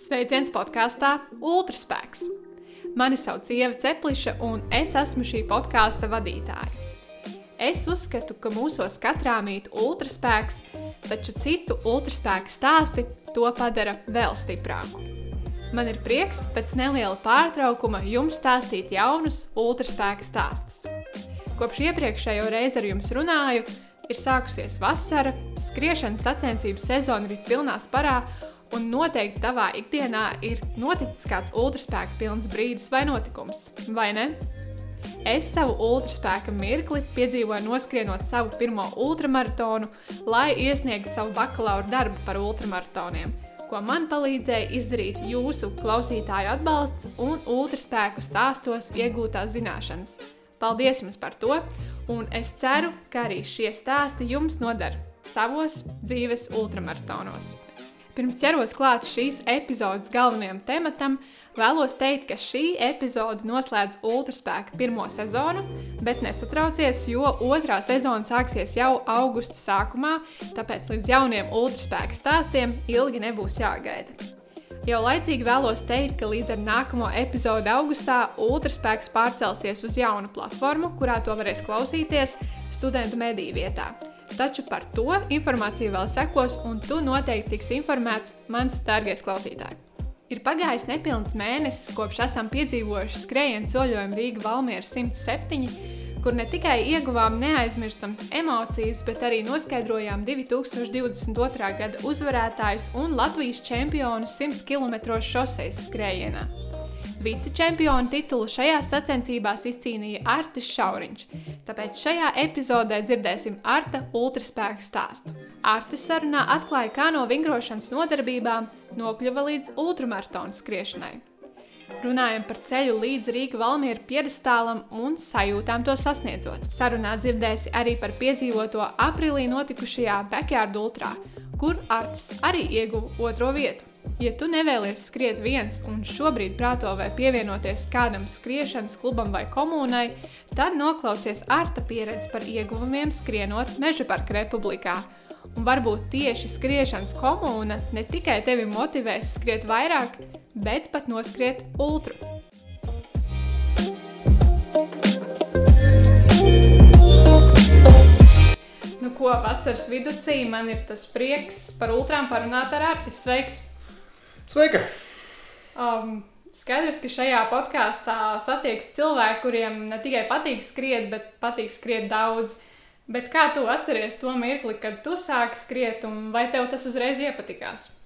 Sveiciens podkāstā Ultraspēks! Mani sauc Ieva Cepliša, un es esmu šī podkāsta vadītāja. Es uzskatu, ka mūsos katrā mīt ultraspēks, taču citu ultraspēku stāsti to padara vēl stiprāku. Man ir prieks pēc neliela pārtraukuma jums stāstīt jaunus ultraspēka stāstus. Kopš iepriekšējo reizi ar jums runāju, ir sākusies vasara, skriešanas sacensību sezona ir pilnā sparā, Un noteikti tavā ikdienā ir noticis kāds ultraspēka pilns brīdis vai notikums, vai ne? Es savu ultraspēka mirkli piedzīvoju noskrienot savu pirmo ultramaratonu, lai iesniegtu savu bakalaura darbu par ultramaratoniem, ko man palīdzēja izdarīt jūsu klausītāju atbalsts un ultraspēku stāstos iegūtās zināšanas. Paldies jums par to, un es ceru, ka arī šie stāsti jums noder savos dzīves ultramaratonos. Pirms ķeros klāt šīs epizodes galvenajam tematam, vēlos teikt, ka šī epizode noslēdz ultraspēka pirmo sezonu, bet nesatraucies, jo otrā sezona sāksies jau augusta sākumā, tāpēc līdz jauniem ultraspēka stāstiem ilgi nebūs jāgaida. Jau laicīgi vēlos teikt, ka līdz ar nākamo epizodi augustā Ultraspēks pārcelsies uz jaunu platformu, kurā to varēs klausīties studentu mediju vietā. Taču par to informācija vēl sekos, un tu noteikti tiks informēts, mans dārgais klausītāj. Ir pagājis nepilns mēnesis, kopš esam piedzīvojuši skrējienu soļojumu Rīga Valmiera 107, kur ne tikai ieguvām neaizmirstams emocijas, bet arī noskaidrojām 2022. gada uzvarētājus un Latvijas čempionu 100 km šoseis skrējienā. Vicečempionu titulu šajās sacensībās izcīnīja Artis Šauriņš, tāpēc šajā epizodē dzirdēsim Arta ultraspēka stāstu. Artis sarunā atklāja, kā no vingrošanas nodarbībām nokļuva līdz ultramaratona skriešanai. Runājam par ceļu līdz Rīgas valmiera piedestālam un sajūtām to sasniedzot. Sarunā dzirdēsi arī par piedzīvoto aprīlī notikušajā Backyard Ultrā, kur Artis arī ieguva otro vietu. Ja tu nevēlies skriet viens un šobrīd prāto vai pievienoties kādam skriešanas klubam vai komunai, tad noklausies Arta pieredzi par ieguvumiem skrienot Meža parka republikā. Un varbūt tieši skriešanas komūna ne tikai tevi motivēs skriet vairāk, bet pat noskriet ultru. Nu, ko vasaras vidū man ir tas prieks par ultrām parunāt ar Arti. Sveiks! Sveika! Um, skaidrs, ka šajā podkāstā satiekas cilvēki, kuriem ne tikai patīk skriet, bet patīk skriet daudz. Bet kā tu atceries to mirkli, kad tu sāki skriet, un vai tev tas uzreiz iepatikās?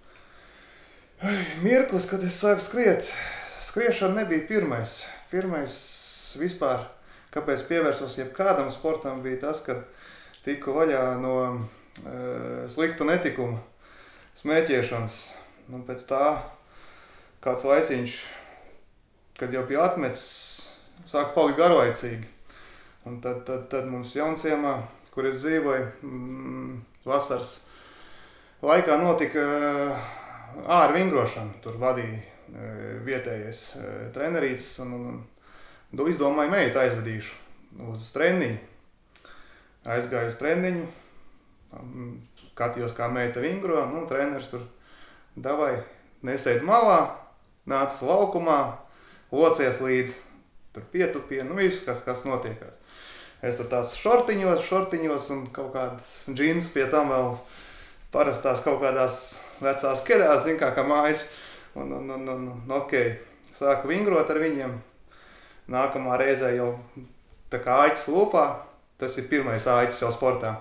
Mirklis, kad es sāku skriet, skriešana nebija pirmais. Pirmais vispār, kāpēc pievērsos jebkādam sportam, bija tas, kad tiku vaļā no uh, slikta netikuma, smēķēšanas Un pēc tā kāds laiciņš, kad jau bija atmetis, sāk palikt garlaicīgi. Un tad, tad, tad mums jaunciemā, kur es dzīvoju, mm, vasaras laikā notika ārā vingrošana. Tur vadīja vietējais trenerītis un, un, un izdomāju meitu aizvedīšu uz treniņu. Aizgāju uz treniņu, skatījos, kā meita vingro, nu, treneris tur Davai, nesēdi malā, nāc laukumā, locies līdzi, tur pietupie, nu visu, kas, kas notiekās. Es tur tās šortiņos, šortiņos un kaut kādas džins pie tam vēl parastās kaut kādās vecās kedās, zin kā, kā mājas. Un, un, un, un, un ok, sāku vingrot ar viņiem. Nākamā reizē jau tā kā aicis lupā, tas ir pirmais aicis jau sportā.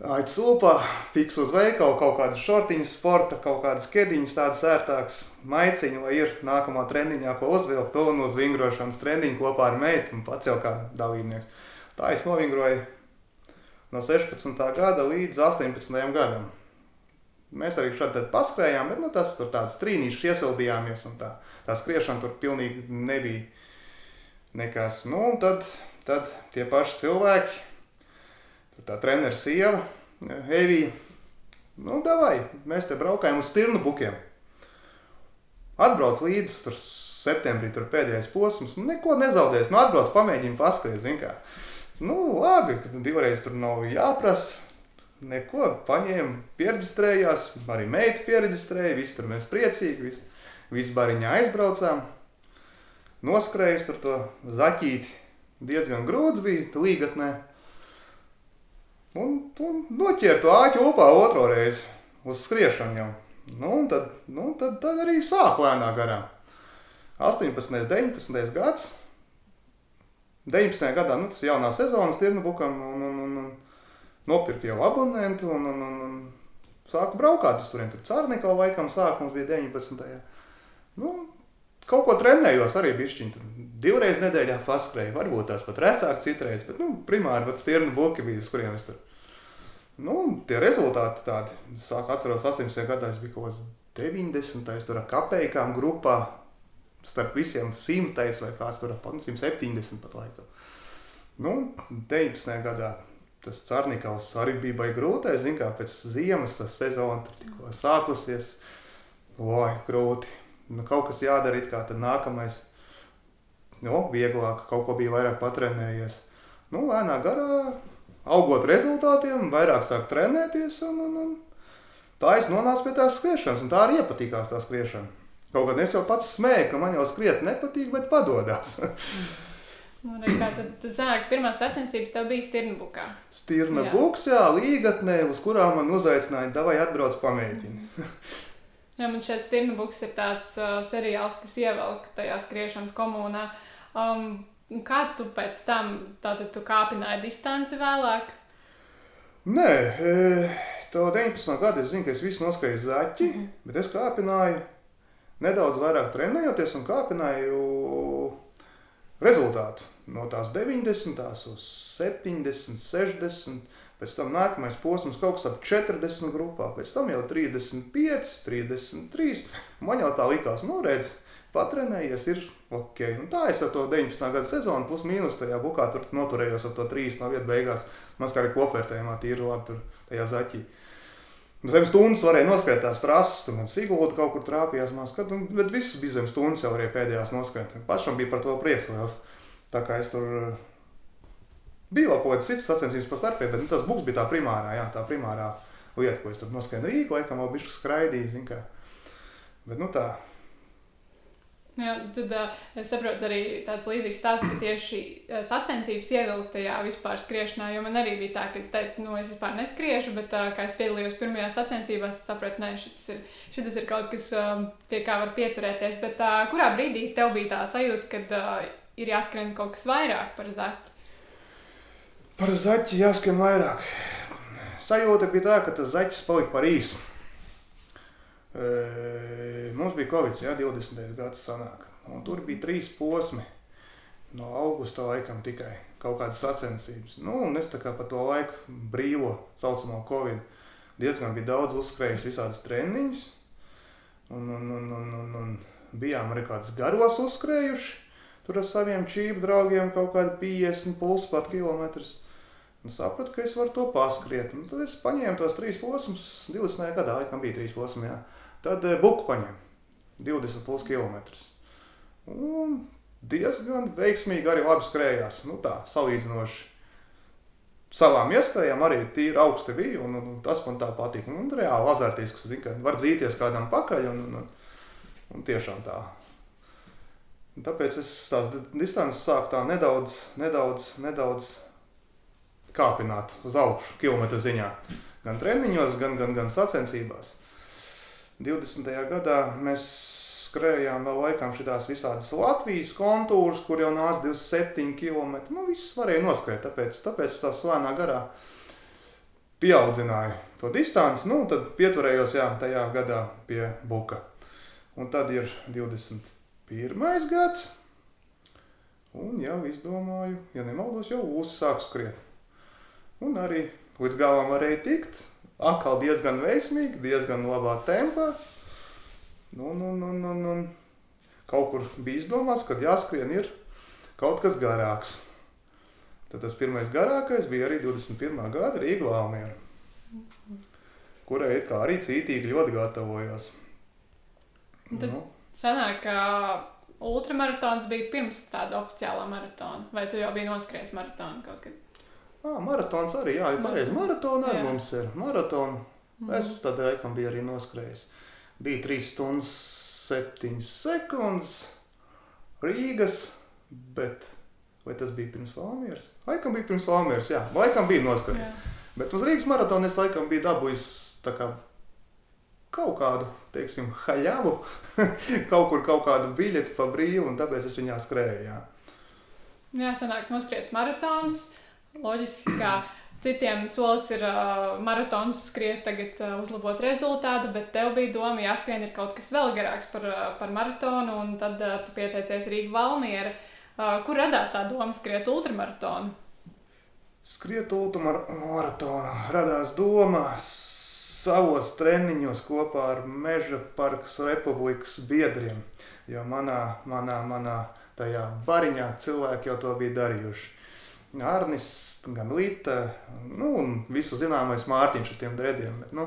Aicis lupā, fiks uz veikalu, kaut kādas šortiņas, sporta, kaut kādas kediņas, tādas ērtākas maiciņas, lai ir nākamā treniņā, ko uzvilkt, un uz vingrošanas treniņu kopā ar meitu un pats jau kā dalībnieks. Tā es novingroju no 16. gada līdz 18. gadam. Mēs arī šādi paskrējām, bet nu, tas tur tāds trīnīšs iesildījāmies un tā, tā skriešana tur pilnīgi nebija nekas. Nu, un tad, tad tie paši cilvēki, tā treneris sieva, Evija. Nu, davai, mēs te braukājam uz stirnu bukiem. Atbrauc līdzi, tur septembrī tur pēdējais posms, nu, neko nezaudēs. Nu, atbrauc, pamēģini paskriet, zin kā. Nu, labi, ka divreiz tur nav jāprasa. Neko, paņēma, pierģistrējās, arī meita pierģistrēja, visi tur mēs priecīgi, visi, visi bariņā aizbraucām. Noskrējis tur to zaķīti, diezgan grūts bija līgatnē. Un, un noķēra to āķu upā otro reizi uz skriešanu jau. Nu, un tad, nu, tad, tad arī sāk lēnā garā. 18, 19 gads. 19. gadā nu, tas ir jaunā sezona Stirnabukam un, un, un, un nopirka jau abonentu un, un, un, un sāku braukāt uz turien. Tur Cārnikau laikam sākums bija 19. Nu, kaut ko trenējos arī bišķiņ. Tur divreiz nedēļā paskrēju, varbūt tās pat retāk citreiz, bet nu, primāri pat Stirnu buki bija, uz kuriem es tur. Nu, tie rezultāti tādi, sāku atceros 18. gadā, es biju kaut kāds 90. tur ar kapējkām grupā, starp visiem simtais vai kāds tur ap 170 pat laikam. Nu, 19. gadā tas Cārnikaus arī bija baigi grūtais, zin kā pēc ziemas tas sezona tur tikko sākusies. Oi, grūti. Nu, kaut kas jādara kā tad nākamais. Nu, vieglāk, kaut ko bija vairāk patrenējies. Nu, lēnā garā, augot rezultātiem, vairāk sāk trenēties un, un, un tā es nonācu pie tās skriešanas, un tā arī iepatikās tā skriešana. Kaut gan es jau pats smēju, ka man jau skriet nepatīk, bet padodas. Un kā tad, tad sanāk, pirmā sacensības tev bija Stirnbukā? Stirna buks, jā, līgatnē, uz kurām man uzaicināja, davai atbrauc pamēģini. jā, man šeit Stirnbuks ir tāds uh, seriāls, kas ievelk tajā skriešanas komunā. Um, kā tu pēc tam, tātad tu kāpināji distanci vēlāk? Nē, e, to 19 gadu es zinu, ka es visu noskrēju zaķi, mm -hmm. bet es kāpināju nedaudz vairāk trenējoties un kāpināju rezultātu. No tās 90, uz 70, 60, pēc tam nākamais posms kaut kas ap 40 grupā, pēc tam jau 35, 33. Man jau tā likās, nu redz, patrenējies ir ok. Un tā es ar to 19. gada sezonu plus mīnus tajā bukā tur noturējos ap to 3 no vietas beigās. Maz kā arī kopvērtējumā tīri labi tur tajā zaķī. Zem stundas varēja noskriet tās trases, tur man Sigūda kaut kur trāpījās māskat, bet viss bija zem stundas jau varēja pēdējās noskriet. Pašam bija par to prieks liels. Tā kā es tur eh, bija vēl kaut kāds cits sacensības pa starpiem, bet nu, tas buks bija tā primārā, jā, tā primārā lieta, ko es tur noskrēju Rīgu, laikam vēl bišķi skraidīju, zin kā. Bet nu tā, Jā, tad uh, es saprotu arī tāds līdzīgs stāsts, ka tieši sacensības ievilkt tajā vispār skriešanā, jo man arī bija tā, ka es teicu, nu, es vispār neskriešu, bet uh, kā es piedalījos pirmajās sacensībās, tad sapratu, nē, šis ir, šis ir kaut kas, uh, pie kā var pieturēties. Bet uh, kurā brīdī tev bija tā sajūta, kad uh, ir jāskrien kaut kas vairāk par zaķi? Par zaķi jāskrien vairāk. Sajūta bija tā, ka tas zaķis palika par īsu. Mums bija Covid, ja 20. gads sanāk. Tur bija trīs posmi. No augusta laikam tikai kaut kādas sacensības. Nu, un es tā kā pa to laiku brīvo saucamo Covid diezgan bija daudz uzskrējis visādas treniņus. Un, un, un, un, un, un bijām arī kādas garos uzskrējuši. Tur ar saviem čību draugiem kaut kādi 50 plus pat kilometrus. Un sapratu, ka es varu to paskriet. Un tad es paņēmu tos trīs posmus. 20. gadā laikam bija trīs posmi. Jā. Tad eh, buku paņem 20 plus km. Un diezgan veiksmīgi arī labi skrējās. Nu tā, salīdzinoši savām iespējām arī tīri augsti bija, un, un tas man tā patīk. Un, un reāli azartisks, zin, ka var dzīties kādam pakaļ, un, un, un, un tiešām tā. Un tāpēc es tās distances sāku tā nedaudz, nedaudz, nedaudz kāpināt uz augšu kilometru ziņā. Gan treniņos, gan, gan, gan sacensībās. 20. gadā mēs skrējām vēl laikam šīs visādas Latvijas kontūrus, kur jau nāca 27 km. Nu, viss varēja noskriet, tāpēc, tāpēc tā slēnā garā pieaudzināju to distanci. Nu, tad pieturējos jā, tajā gadā pie buka. Un tad ir 21. gads. Un jau izdomāju, ja nemaldos, jau uzsāku skriet. Un arī līdz galam varēja tikt atkal diezgan veiksmīgi, diezgan labā tempā. Nu, nu, nu, nu, nu. Kaut kur bija izdomāts, ka jāskrien ir kaut kas garāks. Tad tas pirmais garākais bija arī 21. gada Rīga Valmiera, kurai it kā arī cītīgi ļoti gatavojos. Tad nu. sanāk, ka ultramaratons bija pirms tāda oficiālā maratona, vai tu jau biji noskries maratonu kaut kad? Ah, maratons arī, jā, ir pareizi. Maratona arī Jā. mums ir. Maratona. Mhm. Es tad laikam biju arī noskrējis. Bija 3 stundas 7 sekundes Rīgas, bet vai tas bija pirms Valmieras? Laikam bija pirms Valmieras, jā. Laikam bija noskrējis. Jā. Bet uz Rīgas maratona es laikam biju dabūjis tā kā kaut kādu, teiksim, haļavu, kaut kur kaut kādu biļeti pa brīvu, un tāpēc es viņā skrēju. Jā. Jā, sanāk, noskriets maratons. Loģiski, ka citiem solis ir uh, maratons skriet, tagad uh, uzlabot rezultātu, bet tev bija doma, jāskrien ir kaut kas vēl garāks par, uh, par maratonu, un tad uh, tu pieteicies Rīga Valmiera. Uh, kur radās tā doma skriet ultramaratonu? Skriet ultramaratona radās doma savos treniņos kopā ar Meža parkas republikas biedriem. Jo manā, manā, manā tajā bariņā cilvēki jau to bija darījuši. Arnis, gan Līta, nu, un visu zināmais Mārtiņš ar tiem drediem. Bet, nu,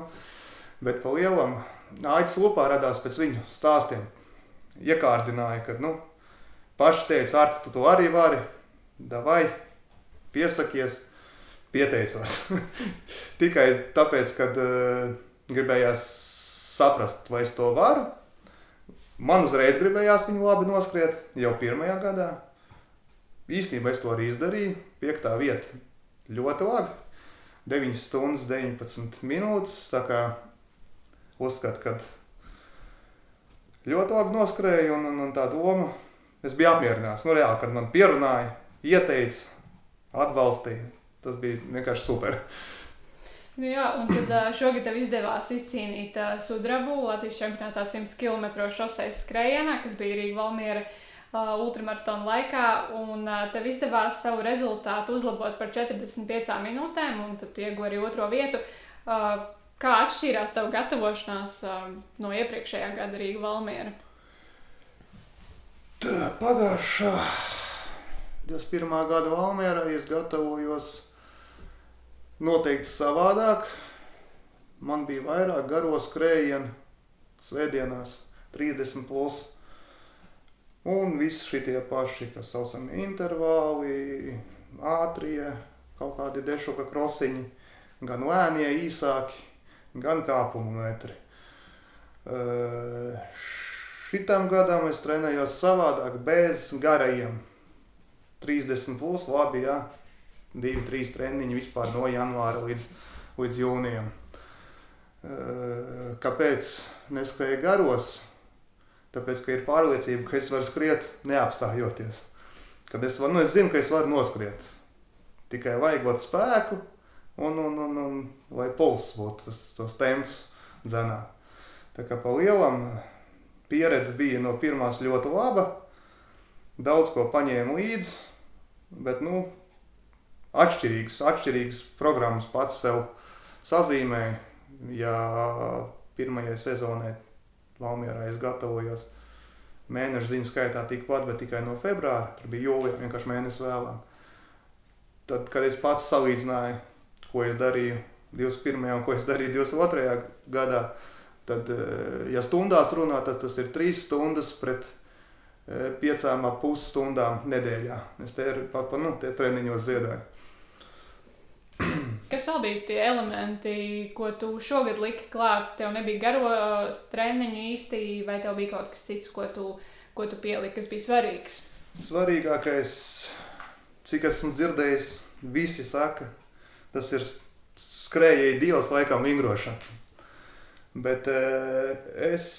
bet pa lielam Aits lupā radās pēc viņu stāstiem. Iekārdināja, ka, nu, paši teica, Arti, tu to arī vari, davai, piesakies, pieteicos. Tikai tāpēc, ka uh, gribējās saprast, vai es to varu. Man uzreiz gribējās viņu labi noskriet jau pirmajā gadā. Īstenībā es to arī izdarīju. Piektā vieta ļoti labi. 9 stundas, 19 minūtes. Tā kā uzskatu, ka ļoti labi noskrēju un, un, un tā doma. Es biju apmierināts. Nu, reāli, kad man pierunāja, ieteica, atbalstīja. Tas bija vienkārši super. Nu Jā, un tad šogad tev izdevās izcīnīt sudrabu Latvijas čempionātā 100 km šoseis skrējienā, kas bija Rīga Valmiera ultramaratona laikā. Un ā, tev izdevās savu rezultātu uzlabot par 45 minūtēm, un tad ieguvi arī otro vietu. Ā, Kā atšķīrās tava gatavošanās ā, no iepriekšējā gada Rīga Valmiera? Tā, Pagājušā 21. gada Valmērā es gatavojos noteikti savādāk. Man bija vairāk garo skrējienu, svētdienās, 30 plus. Un visi šie paši, kas saucami intervāli, ātrie, kaut kādi dešuka krosiņi, gan lēnie, īsāki, gan kāpumu metri. Šitam gadam es trenējos savādāk, bez garajiem. 30 plus, labi, jā. 2-3 treniņi vispār no janvāra līdz, līdz jūnijam. Kāpēc neskrēju garos? Tāpēc, ka ir pārliecība, ka es varu skriet neapstājoties. Kad es, varu, nu, es zinu, ka es varu noskriet. Tikai vajagot spēku un, un, un, un lai pulss būtu, tas, tos tempus dzenā. Tā kā pa lielam pieredze bija no pirmās ļoti laba. Daudz ko paņēmu līdzi, bet, nu, atšķirīgas, atšķirīgas programmas pats sev sazīmēju. Ja pirmajai sezonai Valmjerā es gatavojos mēnešu ziņu skaitā tikpat, bet tikai no februāra, tur bija jūlijā, vienkārši mēnesis vēlāk. Tad, kad es pats salīdzināju, ko es darīju 21. un ko es darīju 22. gadā, tad, eh, ja stundās runā, tad tas ir 3 stundas pret 5,5 stundām nedēļā. Es te ir pat pa, nu, tie treniņos ziedāju. Kas vēl bija tie elementi, ko tu šogad liki klāt? Tev nebija garo treniņu īsti, vai tev bija kaut kas cits, ko tu, ko tu pieliki, kas bija svarīgs? Svarīgākais, cik esmu dzirdējis, visi saka, tas ir skrējēji dievs laikam vingrošana. Bet eh, es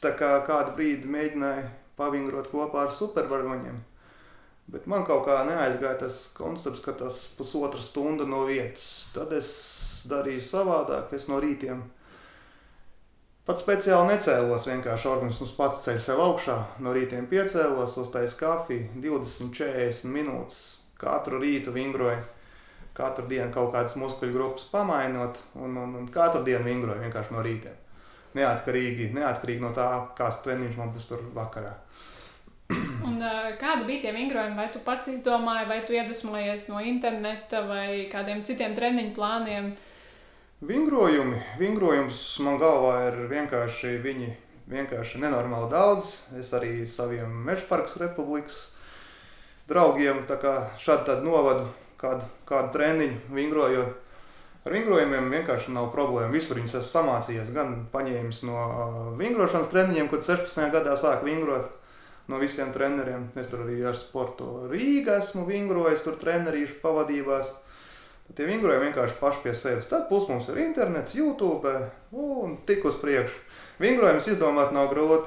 tā kā kādu brīdi mēģināju pavingrot kopā ar supervaroņiem. Bet man kaut kā neaizgāja tas koncepts, ka tas pusotra stunda no vietas. Tad es darīju savādāk, es no rītiem pat speciāli necēlos. Vienkārši organisms pats ceļ sev augšā. No rītiem piecēlos, uztaisīju kafiju, 20, 40 minūtes katru rītu vingroju. Katru dienu kaut kādas muskuļu grupas pamainot, un, un, un katru dienu vingroju vienkārši no rītiem. Neatkarīgi, neatkarīgi no tā, kāds treniņš man būs tur vakarā. Un, uh, kādi bija tie vingrojumi? Vai tu pats izdomāji, vai tu iedvesmojies no interneta vai kādiem citiem treniņu plāniem? Vingrojumi, vingrojums man galvā ir vienkārši viņi vienkārši nenormāli daudz. Es arī saviem Mežparkas republikas draugiem šādu tādu novadu, kādu, kādu treniņu vingrojot. Ar vingrojumiem vienkārši nav problēma. Visur viņas esmu samācījies, gan paņēmis no vingrošanas treniņiem, kad 16. gadā sāku vingrot no visiem treneriem. Es tur arī ar sportu Rīgā esmu vingrojis, tur trenerīšu pavadībās. Tad tie vingrojumi vienkārši paši pie sevis. Tad plus mums ir internets, YouTube un tik uz priekšu. Vingrojums izdomāt nav grūti.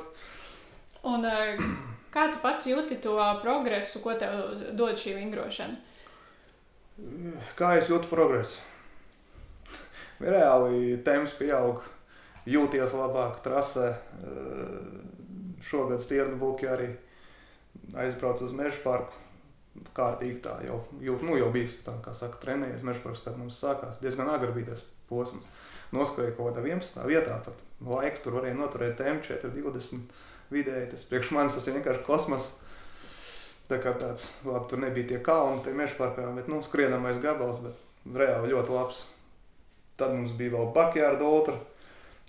Un, kā tu pats jūti to progresu, ko tev dod šī vingrošana? Kā es jūtu progresu? reāli temps pieaug, jūties labāk trasē. Šogad Stiernu buki arī aizbraucu uz meža parku. Kārtīgi tā jau, jūt, nu, jau bijis tā, kā saka, trenējies meža parks, kad mums sākās. Diezgan agri bija tas posms. Noskrēja kaut kādā 11. vietā, pat laiks tur varēja noturēt tempu 4,20 vidēji. Tas priekš manis tas ir vienkārši kosmos. Tā kā tāds, labi, tur nebija tie kalni, tie meža parkā, bet, nu, skrienamais gabals, bet reāli ļoti labs Tad mums bija vēl Bakjārda ultra,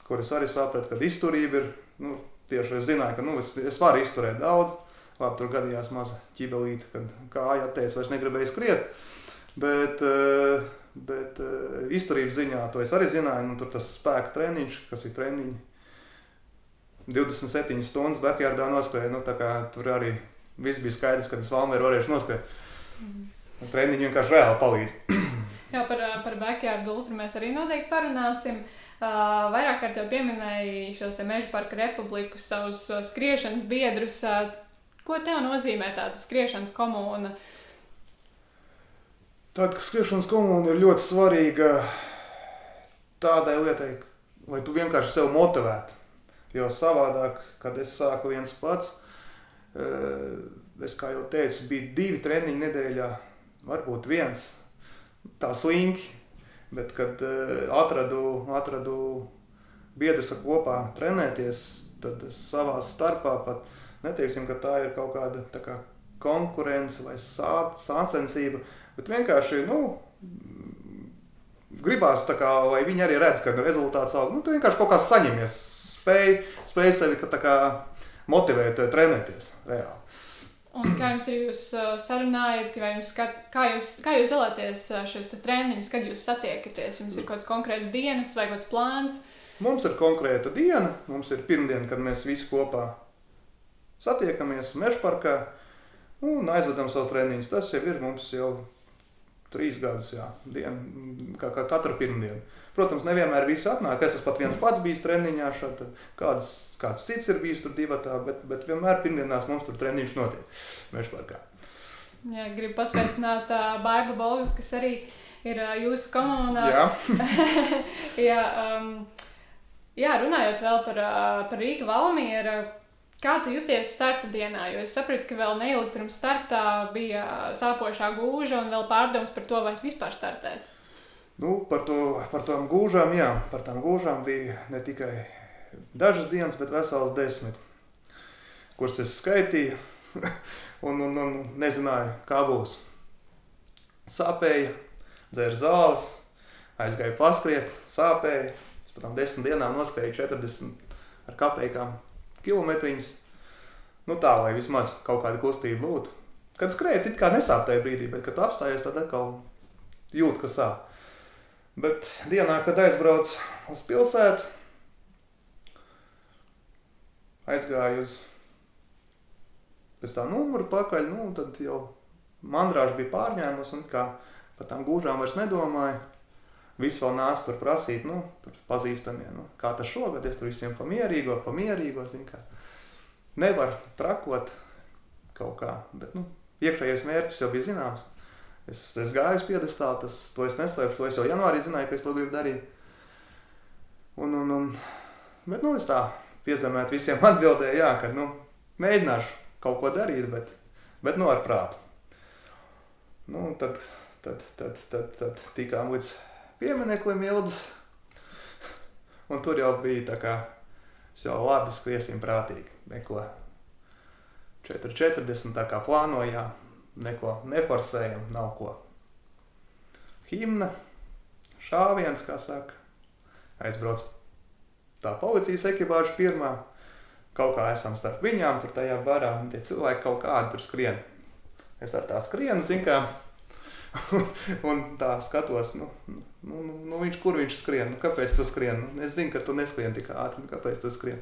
kur es arī sapratu, ka izturība ir. Nu, tieši es zināju, ka nu, es, es varu izturēt daudz. Labi, tur gadījās maza ķibelīte, kad kāja atteica, vairs negribēja skriet. Bet, eh, bet eh, izturības ziņā to es arī zināju. Nu, tur tas spēka treniņš, kas ir treniņš. 27 stundas backyardā noskrēja. Nu, tur arī viss bija skaidrs, ka es vēl varēšu noskrēt. Mm. Treniņš vienkārši reāli palīdz. Jā, par, par backyard ultra mēs arī noteikti parunāsim. Uh, vairāk kārt jau pieminēji šos meža parka republikus, savus uh, skriešanas biedrus. Uh, ko tev nozīmē tāda skriešanas komūna? Tāda skriešanas komūna ir ļoti svarīga tādai lietai, lai tu vienkārši sevi motivētu. Jo savādāk, kad es sāku viens pats, es kā jau teicu, bija divi treniņi nedēļā, varbūt viens tā slinki. Bet, kad uh, atradu, atradu biedrus kopā trenēties, tad savā starpā pat neteiksim, ka tā ir kaut kāda kā, konkurence vai sā, sāncensība, bet vienkārši nu, gribās, kā, lai viņi arī redz, ka rezultāts aug. Nu, tu vienkārši kaut kā saņemies, spēj, spēj sevi kā, motivēt, trenēties reāli. Un kā jums jūs sarunājat, vai jums, kā, kā, jūs, kā jūs dalāties šos treniņus, kad jūs satiekaties? Jums ir kaut kāds konkrēts dienas vai kāds plāns? Mums ir konkrēta diena, mums ir pirmdiena, kad mēs visi kopā satiekamies mežparkā un aizvedam savus treniņus. Tas jau ir mums jau trīs gadus, jā, dien, kā, kā katru pirmdienu. Protams, nevienmēr viss atnāk. Es esmu pat viens pats bijis treniņā, šad, kāds, kāds cits ir bijis tur divatā, bet, bet vienmēr pirmdienās mums tur treniņš notiek Mežparkā. Jā, gribu pasveicināt uh, Baiba Bolgu, kas arī ir uh, jūsu komunā. Jā. jā, um, jā, runājot vēl par, uh, par Rīga Valmiera, kā tu jūties starta dienā? Jo es sapratu, ka vēl neilgi pirms startā bija sāpošā gūža un vēl pārdomas par to, vai es vispār startētu. Nu, par, to, par tām gūžām, jā, par tām gūžām bija ne tikai dažas dienas, bet vesels desmit, kuras es skaitīju un, un, un nezināju, kā būs. Sāpēja, dzēra zāles, aizgāju paskriet, sāpēja. Es pēc tam desmit dienām noskrēju 40 ar kapekām kilometriņus. Nu tā, lai vismaz kaut kāda kustība būtu. Kad skrēja, it kā nesāp tajā brīdī, bet kad apstājies, tad atkal jūt, ka sāp. Bet dienā, kad aizbraucu uz pilsētu, aizgāju uz pēc tā numuru pakaļ, nu, tad jau mandrāža bija pārņēmusi un kā par tām gūžām vairs nedomāju. Visi vēl nāca tur prasīt, nu, tur pazīstamie, nu, kā tas šogad, es tur visiem pamierīgo, pamierīgo, zin kā. Nevar trakot kaut kā, bet, nu, iekšējais mērķis jau bija zināms. Es, es gāju uz piedestālu, tas to es neslēpšu, to es jau janvārī zināju, ka es to gribu darīt. Un, un, un, bet, nu, es tā piezemēt visiem atbildēju, jā, ka, nu, mēģināšu kaut ko darīt, bet, bet nu, ar prātu. Nu, tad, tad, tad, tad, tad tikām līdz piemineklim ilgas, un tur jau bija tā kā, jau labi skriesim prātīgi, neko 4,40 tā kā plānojām neko neforsējam, nav ko. Himna, šāviens, kā saka, aizbrauc tā policijas ekipāža pirmā. Kaut kā esam starp viņām, tur tajā barā, un tie cilvēki kaut kādi tur skrien. Es ar tā skrienu, zinu, kā un tā skatos, nu, nu, nu, nu viņš, kur viņš skrien, nu, kāpēc tu skrien? Nu, es zinu, ka tu neskrien tik ātri, nu, kāpēc tu skrien?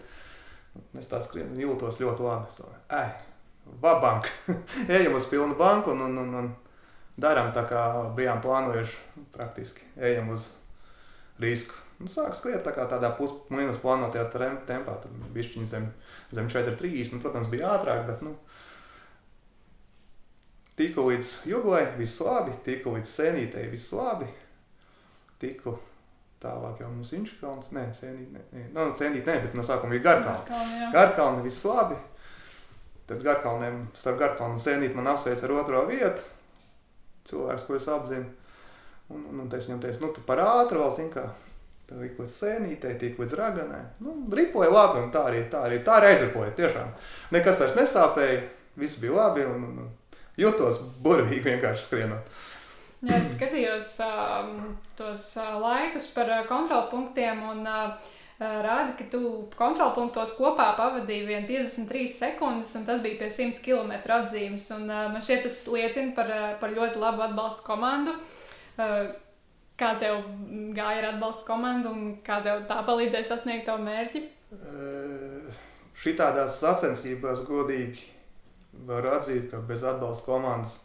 Nu, es tā skrienu, jūtos ļoti labi. Es domāju, ej, vabank, ejam uz pilnu banku un, un, un, un darām tā, kā bijām plānojuši praktiski. Ejam uz risku. Un sāk skriet tā kā tādā plus-minus plānotajā tempā, tur bišķiņi zem, zem 4,30. Nu, protams, bija ātrāk, bet, nu, Tiku līdz juglai, viss labi, tiku līdz sēnītei, viss labi. Tiku tālāk jau mums Inčkalns, nē, sēnīt, nē, nē. No, nu, sēnīt, nē, bet no sākuma bija Garkalni. Garkalni viss labi. Tad Garkalniem, starp Garkalnu un sēnīt man apsveic ar otro vietu. Cilvēks, ko es apzinu. Un, un, un es viņam teicu, nu tu par ātru vēl, zin kā, līdz līdz sēnītei, tīk līdz raganai. Nu, ripoja labi, un tā arī, tā arī, tā arī aizripoja, tiešām. Nekas vairs nesāpēja, viss bija labi, un, un, un jutos burvīgi vienkārši skrienot. Jā, es skatījos um, tos uh, laikus par uh, kontrolpunktiem un uh rāda, ka tu kontrolpunktos kopā pavadīji 53 sekundes, un tas bija pie 100 km atzīmes. Un, uh, man šķiet, tas liecina par, uh, par ļoti labu atbalstu komandu. Kā tev gāja ar atbalstu komandu un kā tev tā palīdzēja sasniegt tavu mērķi? Šitādās sacensībās godīgi var atzīt, ka bez atbalsta komandas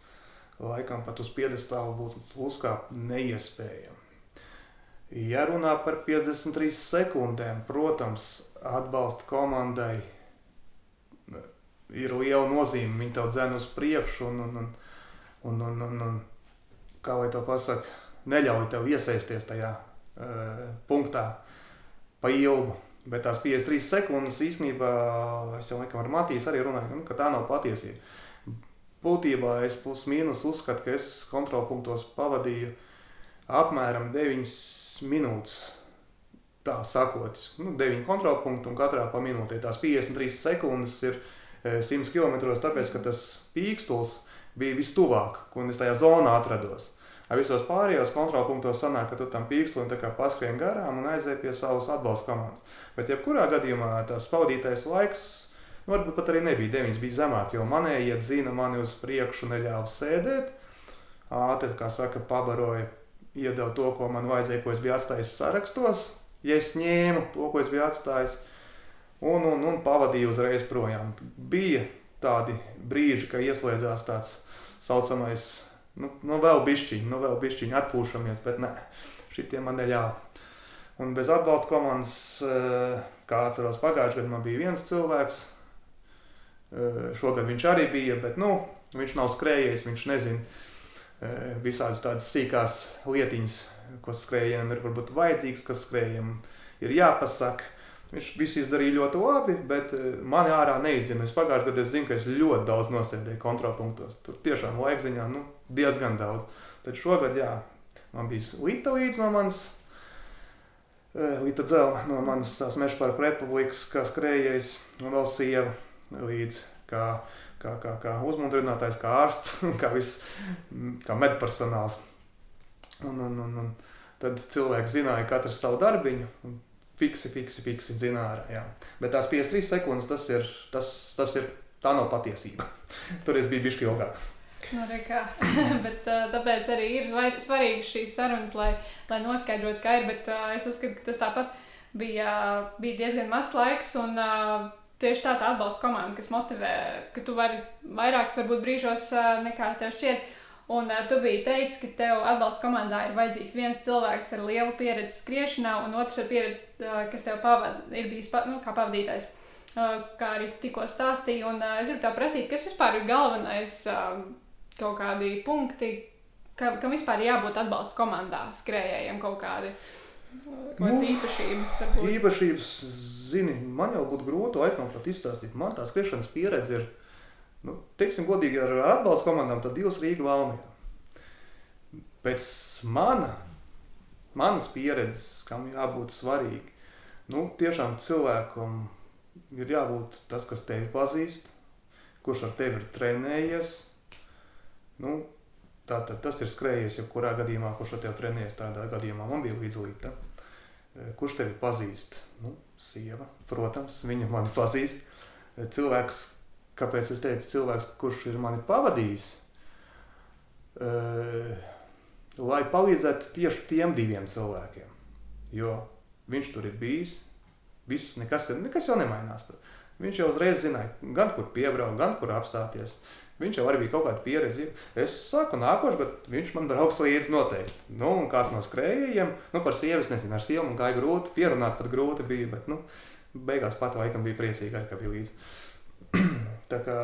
laikam pat uz piedestālu būtu uzkāpt neiespējami. Ja runā par 53 sekundēm, protams, atbalsta komandai ir liela nozīme. Viņi tev dzēna uz priekšu un, un, un, un, un, un, un kā lai to pasaka, neļauj tev iesaisties tajā uh, punktā pa ilgu. Bet tās 53 sekundes īstenībā, es jau laikam ar Matīs arī runāju, nu, ka tā nav patiesība. Būtībā es plus mīnus uzskatu, ka es kontrolpunktos pavadīju apmēram 9 minūtes. Tā sakot, nu, 9 kontrolpunkti un katrā pa minūtē. Tās 53 sekundes ir 100 km, tāpēc ka tas pīkstils bija vistuvāk, un es tajā zonā atrados. Ar visos pārējos kontrolpunktos sanāk, ka tu tam pīkstlim paskrien garām un aizēji pie savas atbalsta komandas. Bet, jebkurā gadījumā, tas pavadītais laiks, nu, varbūt pat arī nebija 9, bija zemāk, jo manējie dzina mani uz priekšu, neļāva sēdēt. Ātri, kā saka, pabaroja, iedeva to, ko man vajadzēja, ko es biju atstājis sarakstos. Ja es ņēmu to, ko es biju atstājis, un, un, un pavadīju uzreiz projām. Bija tādi brīži, kad ieslēdzās tāds saucamais nu, nu vēl bišķiņi, nu vēl bišķiņi atpūšamies, bet nē, šitie man neļāva. Un bez atbalsta komandas, eh, kā atceros pagājušajā gadā, man bija viens cilvēks, eh, šogad viņš arī bija, bet nu, viņš nav skrējējis, viņš nezina visādas tādas sīkās lietiņas, kas skrējējiem ir varbūt vajadzīgs, kas skrējējiem ir jāpasaka. Viņš visu izdarīja ļoti labi, bet mani ārā neizdzina. Es pagājušajā gadā zinu, ka es ļoti daudz nosēdēju kontrolpunktos. Tur tiešām laikziņā nu, diezgan daudz. Tad šogad, jā, man bija Līta līdz no manas, eh, Līta dzēla no manas Meža parka republikas, kā skrējējis, un vēl sieva līdz, kā, kā, kā, kā uzmundrinātājs, kā ārsts, kā viss, kā medpersonāls. Un, un, un, un tad cilvēki zināja katrs savu darbiņu, fiksi, fiksi, fiksi zināja. Jā. Bet tās 53 sekundes, tas ir, tas, tas ir, tā nav patiesība. Tur es biju bišķi ilgāk. Nu, kā, bet, tāpēc arī ir svarīgi šīs sarunas, lai, lai noskaidrotu, kā ir. Bet es uzskatu, ka tas tāpat bija, bija diezgan mazs laiks. Un, Tieši tā, tā atbalsta komanda, kas motivē, ka tu vari vairāk, varbūt brīžos uh, nekā tev šķiet. Un uh, tu biji teicis, ka tev atbalsta komandā ir vajadzīgs viens cilvēks ar lielu pieredzi skriešanā, un otrs ar pieredzi, uh, kas tev pavada, ir bijis pa, nu, kā pavadītājs. Kā arī tu tikko stāstīji. Un, es gribu tā prasīt, kas vispār ir galvenais. Kaut kādi punkti, ka, kam vispār jābūt atbalsta komandā, skrējējiem kaut kādi. Kādas nu, īpašības varbūt? Īpašības, zini, man jau būtu grūti laikam izstāstīt. Man tā skriešanas pieredze ir, nu, teiksim, godīgi ar atbalsta komandām, tad divas Rīga Valmijā. Pēc mana, manas pieredzes, kam jābūt svarīgi, nu, tiešām cilvēkam ir jābūt tas, kas tevi pazīst, kurš ar tevi ir trenējies, Nu, Tātad tas ir skrējies, jebkurā gadījumā, kurš ar tevi trenējies. Tādā gadījumā man bija līdzīga. E, kurš tevi pazīst? Nu, sieva, protams, viņa mani pazīst. E, cilvēks, kāpēc es teicu, cilvēks, kurš ir mani pavadījis, e, lai palīdzētu tieši tiem diviem cilvēkiem. Jo viņš tur ir bijis, viss nekas, nekas jau nemainās. Tur. Viņš jau uzreiz zināja, gan kur piebraukt, gan kur apstāties. Viņš jau arī bija kaut kāda pieredze. Es saku, nākošais gads viņš man brauks līdzi noteikti. Nu, un kāds no skrējējiem, nu, par sievu, nezinu, ar sievu man gāja grūti, pierunāt pat grūti bija, bet, nu, beigās pat laikam bija priecīga ka bija līdzi. tā, kā,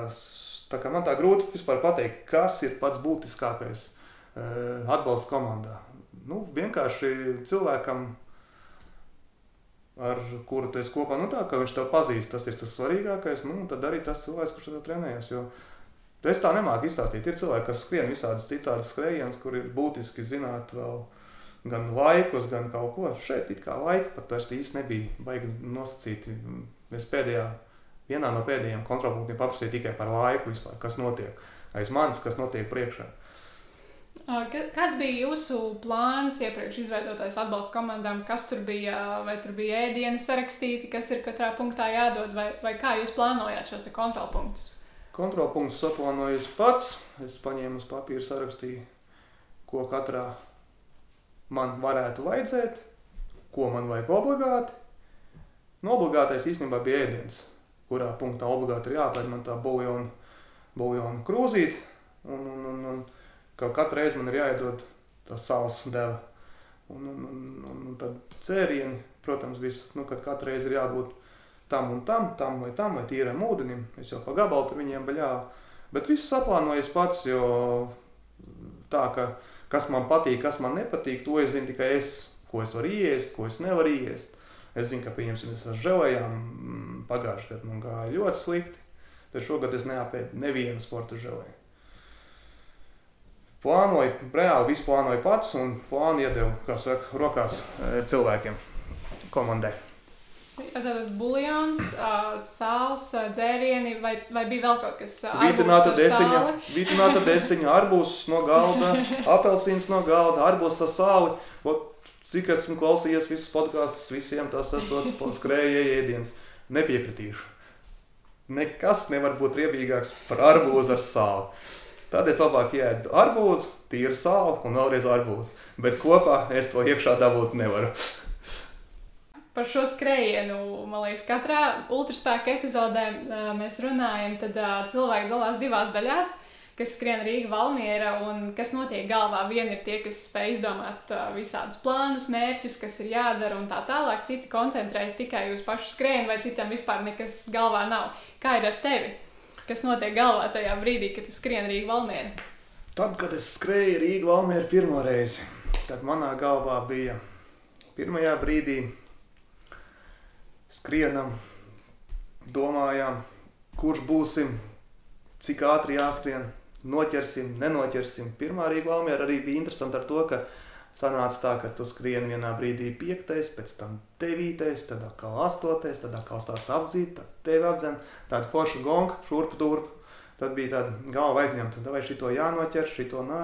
tā kā man tā grūti vispār pateikt, kas ir pats būtiskākais uh, atbalsts komandā. Nu, vienkārši cilvēkam, ar kuru tu esi kopā, nu tā, viņš tev pazīst, tas ir tas svarīgākais, nu, tad arī tas cilvēks, kurš tev trenējas, jo es tā nemāku izstāstīt. Ir cilvēki, kas skrien visādas citādas skrējienas, kur ir būtiski zināt vēl gan laikus, gan kaut ko. Šeit it kā laika pat vairs īsti nebija baigi nosacīti. Es pēdējā, vienā no pēdējiem kontrolpunktiem paprasīju tikai par laiku vispār, kas notiek aiz manis, kas notiek priekšā. Kāds bija jūsu plāns iepriekš izveidotais atbalsta komandām? Kas tur bija? Vai tur bija ēdienu sarakstīti, kas ir katrā punktā jādod, vai, vai kā jūs plānojāt šos kontrolpunktus? Kontrolpunktus saplānoju es pats. Es paņēmu uz papīra, sarakstīju, ko katrā man varētu vajadzēt, ko man vajag obligāti. Nu, obligātais īstenībā bija ēdiens, kurā punktā obligāti ir jāpēd man tā buljona, buljona krūzīte. Un, un, un, un, ka katru reizi man ir jāiedod tā sāls deva. Un, un, un, un tad cērieni, protams, viss, nu, kad katru reizi ir jābūt tam un tam, tam vai tam, vai tīram ūdenim. Es jau pa gabalu tur viņiem baļāvu. Bet viss saplānojas pats, jo tā, ka kas man patīk, kas man nepatīk, to es zinu tikai es, ko es varu iest, ko es nevaru iest. Es zinu, ka, pieņemsim, es ar želējām mm, pagājušajā gadā man gāja ļoti slikti. Tad šogad es neapēdu nevienu sporta želēju plānoju, reāli visu plānoju pats un plānu iedevu, kā saka, rokās e, cilvēkiem, komandai. Tātad buļļons, sāls, dzērieni, vai, vai bija vēl kaut kas tāds? Vītināta desiņa, vītināta desiņa, arbūs no galda, apelsīns no galda, arbūs ar sāli. Ot, cik esmu klausījies visus podkāstus, visiem tas esot skrējēji ēdiens. Nepiekritīšu. Nekas nevar būt riebīgāks par arbūzu ar sāli. Tad es labāk ēdu arbūzu, tīru sāli un vēlreiz arbūzu. Bet kopā es to iekšā dabūt nevaru. Par šo skrējienu, man liekas, katrā ultraspēka epizodē mēs runājam, tad cilvēki dalās divās daļās kas skrien Rīga, Valmiera un kas notiek galvā. Viena ir tie, kas spēj izdomāt visādus plānus, mērķus, kas ir jādara un tā tālāk. Citi koncentrējas tikai uz pašu skrējienu, vai citam vispār nekas galvā nav. Kā ir ar tevi? Kas notiek galvā tajā brīdī, kad tu skrieni Rīgā Valmiera? Tad, kad es skrēju Rīgā Valmiera pirmo reizi, tad manā galvā bija pirmajā brīdī skrienam, domājām, kurš būsim, cik ātri jāskrien, noķersim, nenoķersim. Pirmā Rīgā Valmiera arī bija interesanti ar to, ka sanāca tā, ka tu skrieni vienā brīdī piektais, pēc tam devītais, tad atkal astotais, tad atkal stāsts apdzīt, tad tevi apdzen, tāda forša gonga, šurpu turpu. Tad bija tāda galva aizņemta, vai šito jānoķer, šito nē.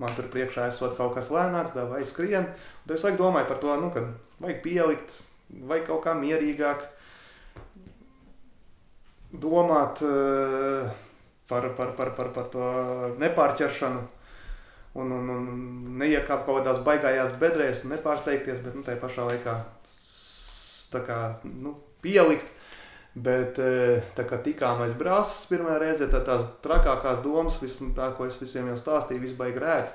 Man tur priekšā esot kaut kas lēnāks, vai skrien. Tad es domāju par to, nu, ka vajag pielikt, vai kaut kā mierīgāk domāt uh, par, par, par, par, par to nepārķeršanu un, un, un neiekāpt kaut kādās baigājās bedrēs, nepārsteigties, bet nu, tajā pašā laikā kā, nu, pielikt. Bet e, tā kā tikām aiz brāzes pirmā reize, tad tās trakākās domas, vism, tā, ko es visiem jau stāstīju, viss baigi rēts.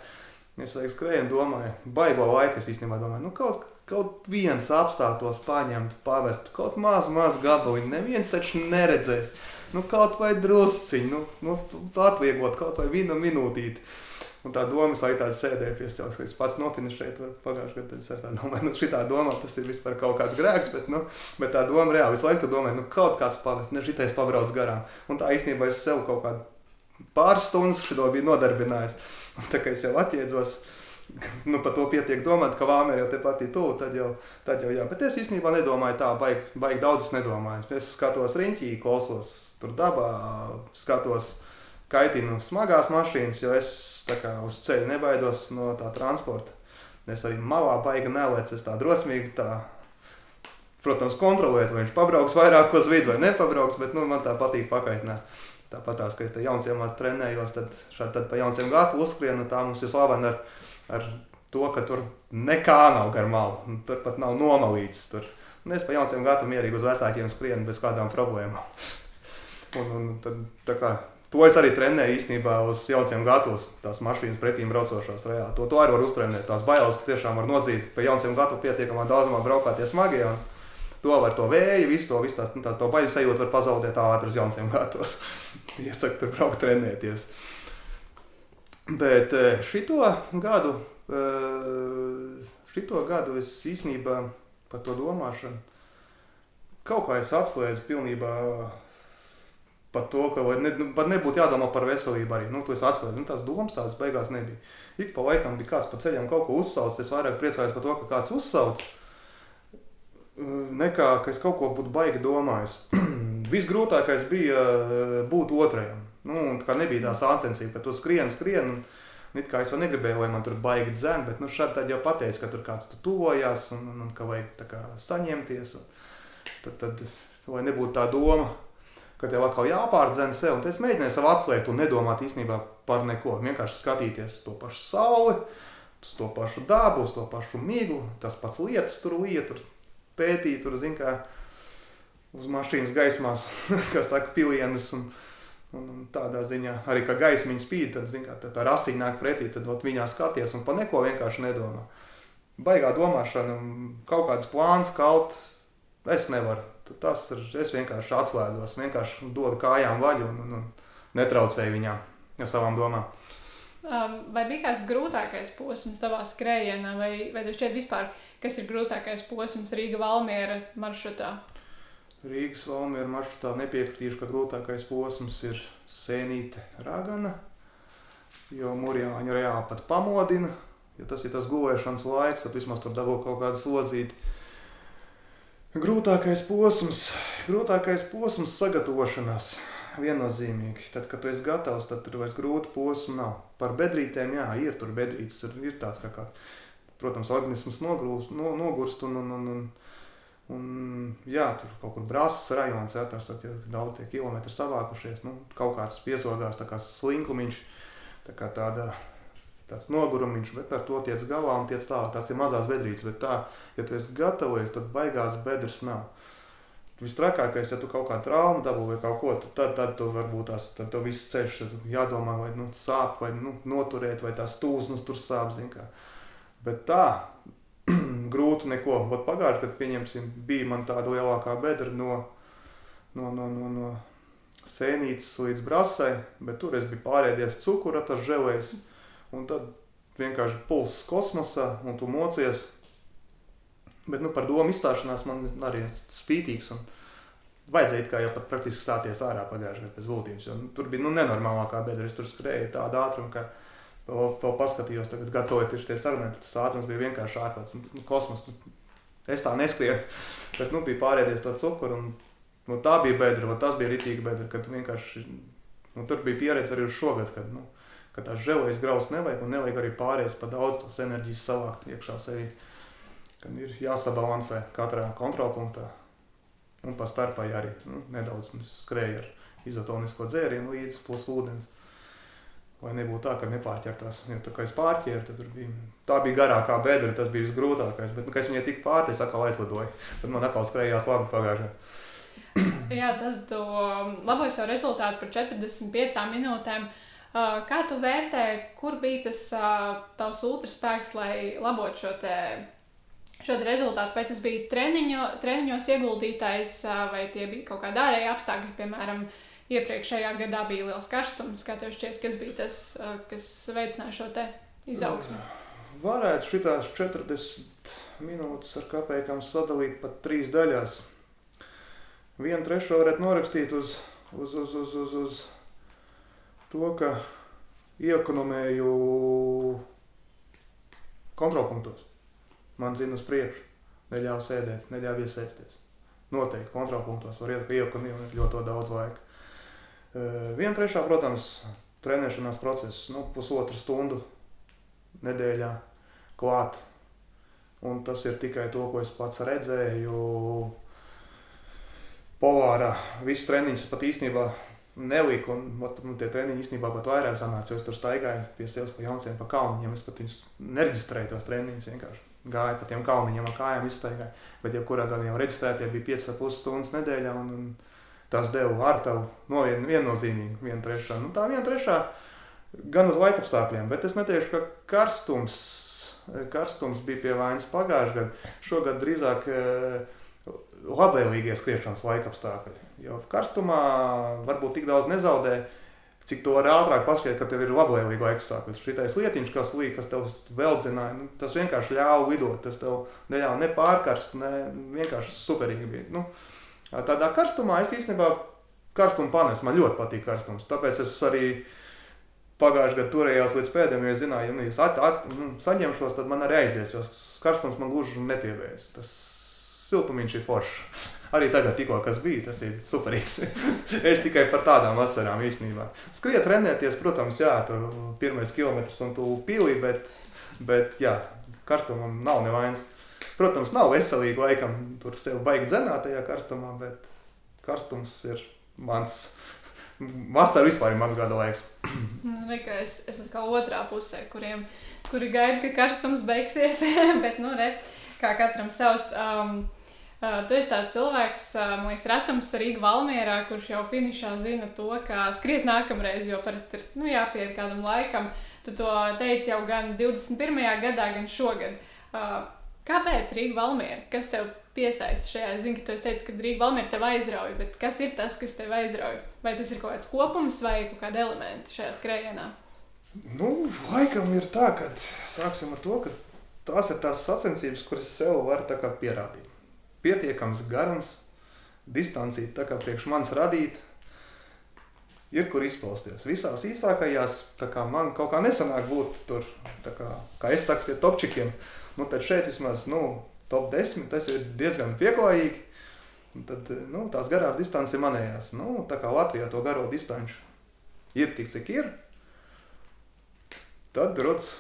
Es vajag skrējienu, domāju, baigo laiku. Es īstenībā domāju, nu kaut, kaut viens apstātos, paņemt, pavest, kaut maz, maz gabaliņu. Neviens taču neredzēs. Nu, kaut vai drusciņi, nu, nu, atvieglot kaut vai vienu minūtīti. Un tā doma vai tāda sēdēja pie sevis, ka es pats nofinišēju pagājušajā gadā. Es tā domāju, nu, šī doma, tas ir vispār kaut kāds grēks, bet, nu, bet tā doma reāli visu laiku domāju, nu, kaut kāds pavest, ne šitais pabrauc garām. Un tā īstenībā es sev kaut kādu pāris stundas šo biju nodarbinājis. Un tā kā es jau atjēdzos, nu, par to pietiek domāt, ka Vāmēra jau tepat ir tuvu, tad jau, tad jau jā. Bet es īstenībā nedomāju tā, baigi, baigi daudz es nedomāju. Es skatos riņķī, klausos tur dabā, skatos kaitinu smagās mašīnas, jo es kā, uz ceļa nebaidos no tā transporta. Es arī malā baigi nelēcu, es tā drosmīgi tā, protams, kontrolēt, vai viņš pabrauks vairāk uz vidu vai nepabrauks, bet nu, man tā patīk pakaitināt. Tāpat tās, ka es te jaunsiem trenējos, tad šādi tad pa jaunsiem gatu uzskrienu, tā mums ir slavena ar ar to, ka tur nekā nav gar malu. Tur pat nav nomalīts. Tur. Un es pa jaunciem gatavu mierīgi uz vecākiem skrienu bez kādām problēmām. un, un tad, kā To es arī trenēju īstenībā uz jauciem gatavus, tās mašīnas pretīm braucošās reāli. To, to arī var uztrenēt. Tās bailes tiešām var nodzīt. Pie jauciem gataviem pietiekamā daudzumā braukāties smagie. To var to vēju, visu to, visu tās, nu, tā, to baļu sajūtu var pazaudēt ātri uz jauciem gatavus. Iesaku tur braukt trenēties. Bet eh, šito gadu, eh, šito gadu es īstenībā par to domāšanu kaut kā es atslēdzu pilnībā Pat to, ka ne, nu, pat nebūtu jādomā par veselību arī. Nu, tas atslēdz, nu, tās domas tās beigās nebija. Ik pa laikam bija kāds pa ceļam kaut ko uzsaucis. Es vairāk priecājos par to, ka kāds uzsauc, nekā ka es kaut ko būtu baigi domājis. Visgrūtākais bija eh, būt otrajam. Nu, tā nebija tā sāncensība, ka tu skrieni, skrieni. Un, It kā es jau negribēju, lai man tur baigi dzēn, bet nu, šādi jau pateica, ka tur kāds tur tuvojās un, un, un ka vajag kā, saņemties. Tad, tad, lai nebūtu tā doma, ka tev atkal jāpārdzen sev. Un es mēģināju sev atslēgt un nedomāt īstenībā par neko. Vienkārši skatīties to pašu sauli, uz to pašu dabu, uz to pašu miglu, tas pats lietas tur lieta, tur pētīt, tur zin kā uz mašīnas gaismās, kas saka, pilienus. Un, un, un tādā ziņā arī, ka gaismiņa spīd, tad, kā, tā, tā rasiņa nāk pretī, tad ot, viņā skaties un par neko vienkārši nedomā. Baigā domāšana, kaut kāds plāns kaut, es nevaru tas ir. Es vienkārši atslēdzos, vienkārši dodu kājām vaļu un, un, un netraucēju viņām ar savām domām. Vai bija kāds grūtākais posms tavā skrējienā, vai, vai tev šķiet vispār, kas ir grūtākais posms Rīga Valmiera maršrutā? Rīgas Valmiera maršrutā nepiekritīšu, ka grūtākais posms ir sēnīte ragana, jo murjāņu reāli pat pamodina. Ja tas ir tas guvēšanas laiks, tad vismaz tur dabū kaut kādu slodzīti. Grūtākais posms, grūtākais posms sagatavošanās. Viennozīmīgi. Tad, kad tu esi gatavs, tad tur vairs grūti posmu nav. Par bedrītēm, jā, ir tur bedrītes, tur ir tāds kā, kā protams, organisms nogrūst, no, nogurst un, un, un, un, un jā, tur kaut kur brāzas atrasts, ja daudz tie kilometri savākušies, nu, kaut kāds piezogās, tā kā slinkumiņš, tā kā tāda tāds nogurums, bet ar to tiec galā un tiec tālāk. Tas ir mazās bedrītes, bet tā, ja tu esi gatavojies, tad baigās bedres nav. Vistrakākais, ja tu kaut kādu traumu dabū vai kaut ko, tad, tad tu varbūt tās, tad viss ceļš, jādomā, vai nu, sāp, vai nu, noturēt, vai tās tūznes tur sāp. Bet tā, grūti neko. Vat pagājuši, kad pieņemsim, bija man tāda lielākā bedra no, no, no, no, no sēnītes līdz brasai, bet tur es biju pārēdies cukura, tas želējs. Un tad vienkārši pulss kosmosā, un tu mocies. Bet nu, par domu izstāšanās man arī spītīgs. Vajadzēja kā jau pat praktiski stāties ārā pagājušajā gadā pēc būtības. Jo, nu, tur bija nu, nenormālākā bedra. Es tur skrēju tādu ātrumu, ka vēl, vēl paskatījos, tagad gatavojoties tie sarunai. Tas ātrums bija vienkārši ārkārtas. Nu, kosmos, nu, es tā neskrienu, bet nu, bija pārēdies to cukuru. Un, nu, tā bija bedra, tas bija rītīga bedra, kad vienkārši, nu, tur bija pieredze arī uz šogad, kad, nu, ka tās žēlējas graus nevajag, un nevajag arī pārējais pa daudz tos enerģijas savākt iekšā sevī. Kad ir jāsabalansē katrā kontrolpunktā, un pa starpai arī nu, nedaudz skrēja ar izotonisko dzērienu līdzi, plus ūdens. Lai nebūtu tā, ka nepārķertās. Jo tā kā es pārķēru, tad bija, tā bija garākā bedra, tas bija visgrūtākais. Bet, nu, kad es viņai tik pārti, es atkal aizlidoju. Tad man atkal skrējās labi pagājušajā. Jā, tad tu laboji savu rezultātu par 45 minūtēm. Uh, Kā tu vērtē, kur bija tas tavs ultraspēks, lai labotu šo te šo rezultātu, vai tas bija treniņo, treniņos ieguldītais, vai tie bija kaut kādi ārēji apstākļi, piemēram, iepriekšējā gadā bija liels karstums, kā tev šķiet, kas bija tas, kas veicināja šo izaugsmu? Varētu šitās 40 minūtes ar kapekām sadalīt pat trīs daļās. Vienu trešo varētu norakstīt uz, uz, uz, uz, uz, uz to, ka iekonomēju kontrolpunktos. Man zina uz priekšu, neļāva sēdēt, neļāva iesaistīties. Noteikti kontrolpunktos var iekonomēt ļoti daudz laika. Viena trešā, protams, trenēšanās process, nu, pusotru stundu nedēļā klāt. Un tas ir tikai to, ko es pats redzēju. Polārā viss treniņš pat īstenībā nelika. Un nu, tie treniņi īstenībā pat vairāk sanāca, jo es tur staigāju pie sevis pa jaunsiem pa kalniņiem. Es pat viņus nereģistrēju tos treniņus vienkārši. Gāju pa tiem kalniņiem ar kājām izstaigāju. Bet jebkurā gadījumā reģistrētie bija 5,5 stundas nedēļā. Un, un tas deva ar tavu no vien, viennozīmīgi, viena trešā. Nu, tā viena trešā gan uz laikapstākļiem, bet es neteikšu, ka karstums, karstums bija pie vainas pagājušajā gadā. Šogad drīzāk eh, labvēlīgie skriešanas laikapstākļi. Jo karstumā varbūt tik daudz nezaudē, cik to var ātrāk paskatīt, ka tev ir labvēlīgi laikapstākļi. Šitais lietiņš, kas līk, kas tev veldzināja, nu, tas vienkārši ļāva lidot, tas tev neļāva ne pārkarst, ne vienkārši superīgi bija. Nu, Tādā karstumā es īstenībā karstumu panesu. Man ļoti patīk karstums. Tāpēc es arī pagājušajā gadā turējos līdz pēdējiem, jo es zināju, ja nu, es at, at, nu, saņemšos, tad man arī aizies. Jo karstums man gluži nepievērs. Tas siltumiņš ir foršs. Arī tagad, tikko kas bija, tas ir superīgs. es tikai par tādām vasarām īstenībā. Skriet, trenēties, protams, jā, tur pirmais kilometrs un tu pīlī, bet, bet jā, karstumam nav nevainas. Protams, nav veselīgi laikam tur sev baigi dzenāt tajā karstumā, bet karstums ir mans. Vasara vispār ir mans gada laiks. Nu, Reikā, es es esmu kā otrā pusē, kuriem, kuri gaida, ka karstums beigsies. bet, nu, re, kā katram savs. Um, Uh, tu esi tāds cilvēks, uh, man liekas, retams Rīgā Valmjerā, kurš jau finišā zina to, ka skries nākamreiz, jo parasti ir nu, jāpiet kādam laikam. Tu to teici jau gan 21. gadā, gan šogad. Uh, Kāpēc Rīga Valmiera? Kas tev piesaista šajā? Es zinu, ka tu teici, ka Rīga Valmiera tev aizrauja, bet kas ir tas, kas tev aizrauja? Vai tas ir kaut kāds kopums vai kaut kādi elementi šajā skrējienā? Nu, laikam ir tā, ka sāksim ar to, ka tās ir tās sacensības, kuras sev var pierādīt. Pietiekams garums, distancija, tā kā priekš manis radīt, ir kur izpausties. Visās īsākajās, tā kā man kaut kā nesanāk būt tur, kā, kā es saku, pie topčikiem. Nu, tad šeit vismaz nu, top 10 tas ir diezgan pieklājīgi. Un tad nu, tās garās distances ir manējās. Nu, tā kā Latvijā to garo distanci ir tik, cik ir, tad rodas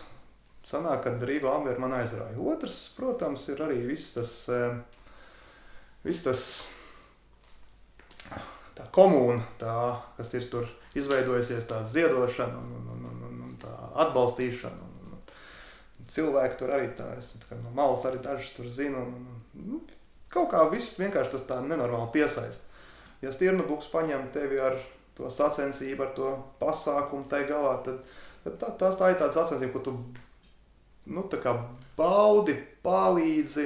sanāk, ka Rīga Amber man aizrāja. Otrs, protams, ir arī viss tas, viss tas tā komūna, tā, kas ir tur izveidojusies, tā ziedošana un, un, un, un tā atbalstīšana cilvēki tur arī tā, es, tā no malas arī dažus tur zinu. Un, un, nu, kaut kā viss vienkārši tas tā nenormāli piesaist. Ja stirnubuks paņem tevi ar to sacensību, ar to pasākumu tai galā, tad, tad tā, tā, tā ir tāda sacensība, ko tu nu, baudi, palīdzi.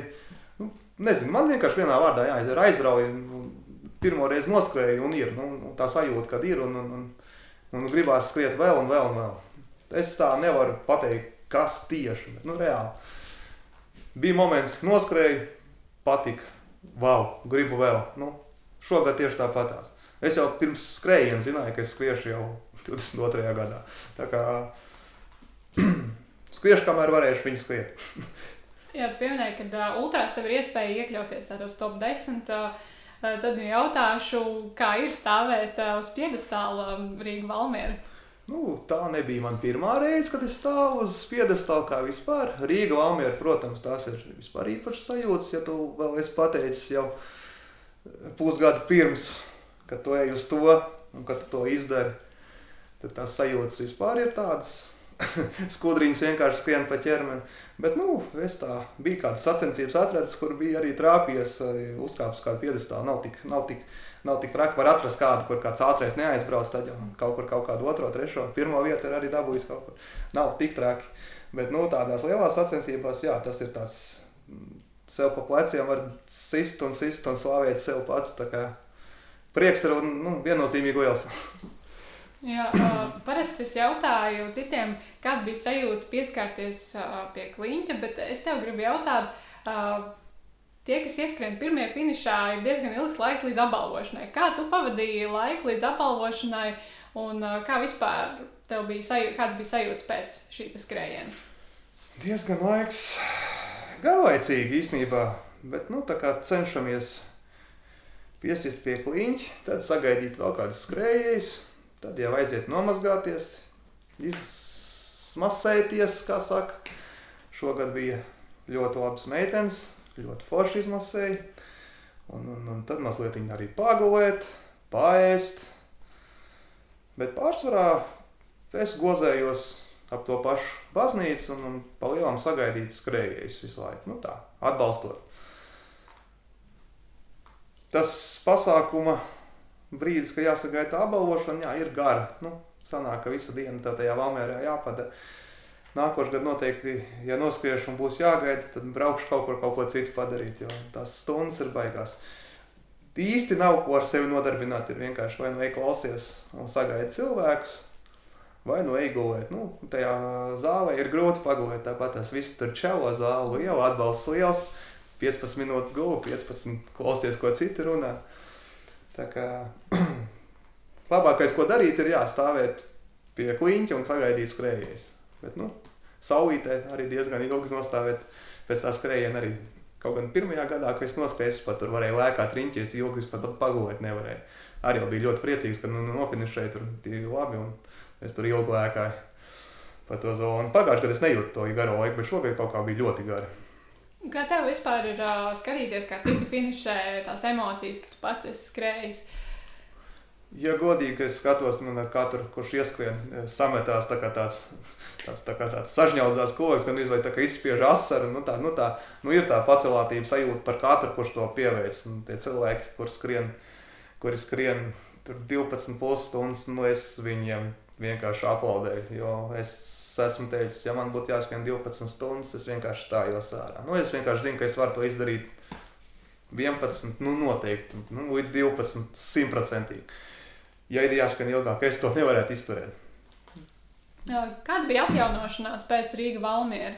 Nu, nezinu, man vienkārši vienā vārdā jāizdara aizrauja. Nu, pirmo reizi noskrēju un ir nu, tā sajūta, kad ir un, un, un, un gribās skriet vēl un vēl un vēl. Es tā nevaru pateikt, kas tieši. Bet, nu, reāli. Bija moments, noskrēju, patika. Wow, gribu vēl. Nu, šogad tieši tāpatās. Es jau pirms skrējiena zināju, ka es skriešu jau 22. gadā. Tā kā skriešu, kamēr varēšu viņu skriet. Jā, tu pieminēji, ka uh, ultrās tev ir iespēja iekļauties tādos top 10. Uh, tad nu jautāšu, kā ir stāvēt uh, uz piedestāla Rīga Valmiera. Nu, tā nebija mana pirmā reize, kad es stāvu uz piedestāla kā vispār. Rīga Valmiera, protams, tās ir vispār īpašas sajūtas, ja tu vēl esi pateicis jau pusgadu pirms, kad tu ej uz to un kad tu to izdari. Tad tās sajūtas vispār ir tādas skudriņas vienkārši skrien pa ķermeni. Bet, nu, es tā biju kādas sacensības atradzis, kur bija arī trāpījies, arī uzkāpis kādu piedestālu. Nav tik, nav tik, nav tik traki, var atrast kādu, kur kāds ātrais neaizbrauc, tad jau kaut kur kaut kādu otro, trešo, pirmo vietu ir arī dabūjis kaut kur. Nav tik traki. Bet, nu, tādās lielās sacensībās, jā, tas ir tas mm, sev pa pleciem var sist un sist un slavēt sev pats. Prieks ir nu, viennozīmīgi liels. Jā, parasti es jautāju citiem, kāda bija sajūta pieskarties pie kliņķa, bet es tev gribu jautāt, tie, kas ieskrien pirmie finišā, ir diezgan ilgs laiks līdz apbalvošanai. Kā tu pavadīji laiku līdz apbalvošanai un uh, kā vispār tev bija sajūta, kāds bija sajūta pēc šī skrējiena? Diezgan laiks garlaicīgi īstenībā, bet nu, cenšamies piesist pie kliņķa, tad sagaidīt vēl kādas skrējējas Tad jau aiziet nomazgāties, izmasēties, kā saka. Šogad bija ļoti labs meitenes, ļoti forši izmasēja. Un, un, un tad mazliet arī pagulēt, paēst. Bet pārsvarā es gozējos ap to pašu baznīcu un, un pa lielām sagaidīt skrējējus visu laiku. Nu tā, atbalstot. Tas pasākuma brīdis, kad jāsagaida tā apbalvošana, jā, ir gara. Nu, sanāk, ka visu dienu tā tajā Valmērā jāpadara. Nākošais gads noteikti, ja noskriešu un būs jāgaida, tad braukšu kaut kur kaut ko citu padarīt, jo tās stundas ir baigās. Īsti nav ko ar sevi nodarbināt, ir vienkārši vai nu klausies un sagaidi cilvēkus, vai nu gulēt. Nu, tajā zālē ir grūti pagulēt, tāpat tas viss tur čelo zāli, jau atbalsts liels, 15 minūtes gulēt, 15 klausies, ko citi runā. Tā kā labākais, ko darīt, ir jāstāvēt pie kliņķa un sagaidīt skrējies. Bet, nu, saulītē arī diezgan ilgi nostāvēt pēc tā skrējiena arī. Kaut gan pirmajā gadā, kad es noskrēju, es pat tur varēju lēkāt riņķies, ilgi es pat pagulēt nevarēju. Arī biju ļoti priecīgs, ka nu, nu, nofinišēju tur tie labi un es tur ilgi lēkāju pa to zonu. Pagājušajā gadā es nejūtu to garo laiku, bet šogad kaut kā bija ļoti gara. Kā tev vispār ir uh, skatīties, kā citi finišē tās emocijas, ka tu pats esi skrējis? Ja godīgi, es skatos, man ar katru, kurš ieskrien, sametās tā kā tāds, tāds, tā kā tāds sažņaudzās koks, gan izvai tā kā izspiež asaru, nu tā, nu tā, nu ir tā pacelātība sajūta par katru, kurš to pieveic. Un tie cilvēki, kur skrien, kuri skrien tur 12 pusstundas, nu es viņiem vienkārši aplaudēju, jo es esmu teicis, ja man būtu jāskrien 12 stundas, es vienkārši stājos ārā. Nu, es vienkārši zinu, ka es varu to izdarīt 11, nu noteikti, nu, līdz 12, simtprocentīgi. Ja ir jāskrien ilgāk, es to nevarētu izturēt. Kāda bija atjaunošanās pēc Rīga Valmiera?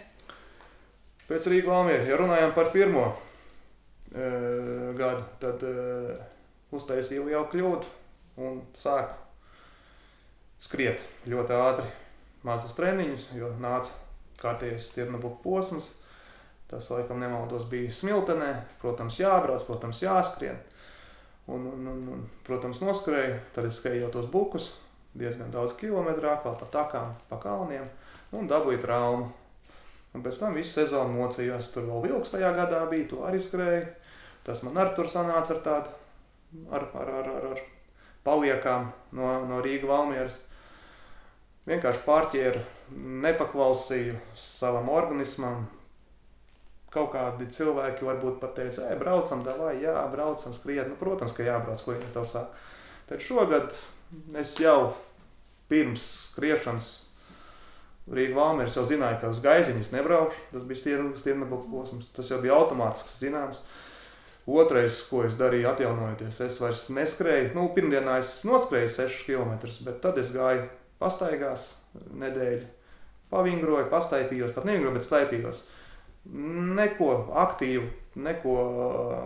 Pēc Rīga Valmiera, ja runājam par pirmo e, gadu, tad e, uztaisīju lielu kļūdu un sāku skriet ļoti ātri mazus treniņus, jo nāca kārtējais stirnabuku posms. Tas, laikam, nemaldos, bija smiltenē. Protams, jābrauc, protams, jāskrien. Un, un, un, un, protams, noskrēju, tad es skrēju jau tos bukus, diezgan daudz kilometru apkārt, pa takām, pa kalniem un dabūju traumu. Un pēc tam visu sezonu mocījos. Tur vēl vilks tajā gadā bija, to arī skrēju. Tas man arī tur sanāca ar tādu, ar, ar, ar, ar, ar paliekām no, no Rīga Valmieras vienkārši pārķēru, nepaklausīju savam organismam. Kaut kādi cilvēki varbūt pat teica, ej, braucam, vai jā, braucam, skriet. Nu, protams, ka jābrauc, ko viņi tev saka. Tad šogad es jau pirms skriešanas Rīgā Valmērs jau zināja, ka uz gaiziņas nebraukšu. Tas bija stirnabuļs posms. Tas jau bija automātiski zināms. Otrais, ko es darīju, atjaunojoties, es vairs neskrēju. Nu, pirmdienā es noskrēju 6 km, bet tad es gāju pastaigās nedēļu, pavingroju, pastaipījos, pat nevingroju, bet staipījos. Neko aktīvu, neko uh,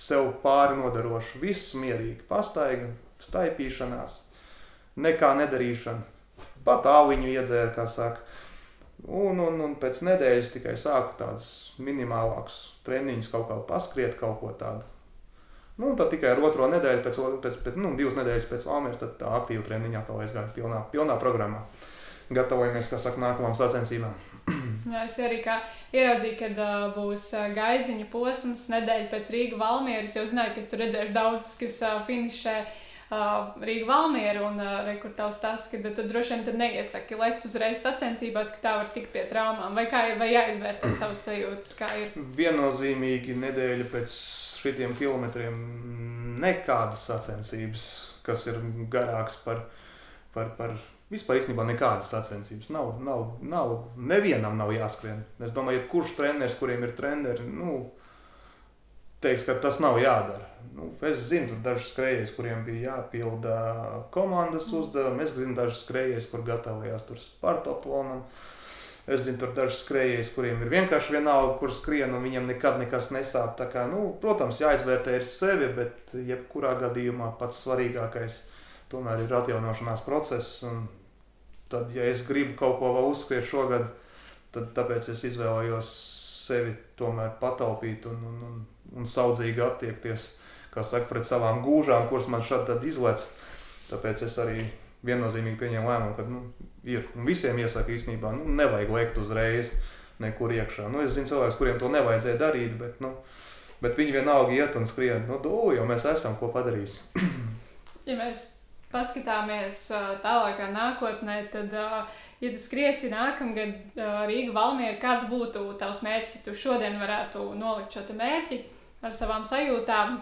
sev pāri nodarošu, viss mierīgi, pastaiga, staipīšanās, nekā nedarīšana. Pat tāliņu iedzēra, kā saka. Un, un, un pēc nedēļas tikai sāku tādus minimālākus treniņus, kaut kā paskriet, kaut ko tādu Nu, tad tikai ar otro nedēļu, pēc, pēc, pēc nu, divas nedēļas pēc Valmieras, tad tā aktīva treniņā kā aizgāja pilnā, pilnā programmā. Gatavojamies, kā saka, nākamajām sacensībām. Jā, es arī ieraudzīju, ka uh, būs uh, gaiziņa posms nedēļa pēc Rīgas Valmieras. Jau zināju, ka es tur redzēšu daudzus, kas uh, finišē uh, Rīgas Valmieru. Un uh, re, kur tavs stāsts, ka tu droši vien neiesaki lekt uzreiz sacensībās, ka tā var tikt pie traumām. Vai kā ir, vai jāizvērtē savas sajūtas? Viennozīmīgi nedēļa pēc šitiem kilometriem nekādas sacensības, kas ir garāks par, par, par vispār īstenībā nekādas sacensības. Nav, nav, nav, nevienam nav jāskrien. Es domāju, ka kurš treneris, kuriem ir treneri, nu, teiks, ka tas nav jādara. Nu, es zinu, tur dažs skrejējs, kuriem bija jāpilda komandas uzdevumi. Es zinu, dažs skrejējs, kur gatavojās tur Spartatlonam. Uh, Es zinu, tur daži skrejēji, kuriem ir vienkārši vienalga, kur skrien, un viņiem nekad nekas nesāp. Kā, nu, protams, jāizvērtē ir sevi, bet jebkurā gadījumā pats svarīgākais tomēr ir atjaunošanās process. Tad, ja es gribu kaut ko vēl uzskriet šogad, tad tāpēc es izvēlējos sevi tomēr pataupīt un, un, un, un saudzīgi attiekties saka, pret savām gūžām, kuras man šādi izlec. Tāpēc es arī viennozīmīgi pieņēmu lēmumu, ka nu, ir. Un visiem iesaka īstenībā, nu, nevajag lekt uzreiz nekur iekšā. Nu, es zinu cilvēkus, kuriem to nevajadzēja darīt, bet, nu, bet viņi vienalga iet un skrien. Nu, do, jo mēs esam ko padarījis. ja mēs paskatāmies tālākā nākotnē, tad, ja tu skriesi nākamgad Rīga Valmiera, kāds būtu tavs mērķis? Tu šodien varētu nolikt šo mērķi ar savām sajūtām.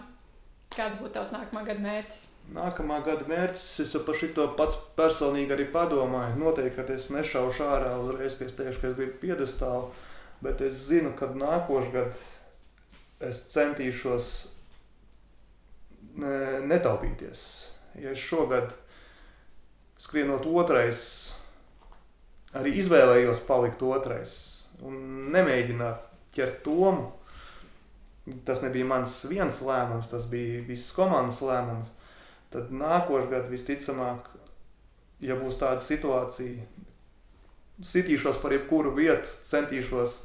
Kāds būtu tavs nākamā gada mērķis? Nākamā gada mērķis, es par šo pats personīgi arī padomāju. Noteikti, ka es nešaušu ārā uzreiz, ka es teikšu, ka es gribu piedestālu, bet es zinu, ka nākošais gads es centīšos netaupīties ja es šogad skrienot otrais, arī izvēlējos palikt otrais un nemēģināt ķert tomu. Tas nebija mans viens lēmums, tas bija visas komandas lēmums. Tad nākošais gads visticamāk, ja būs tāda situācija, sitīšos par jebkuru vietu, centīšos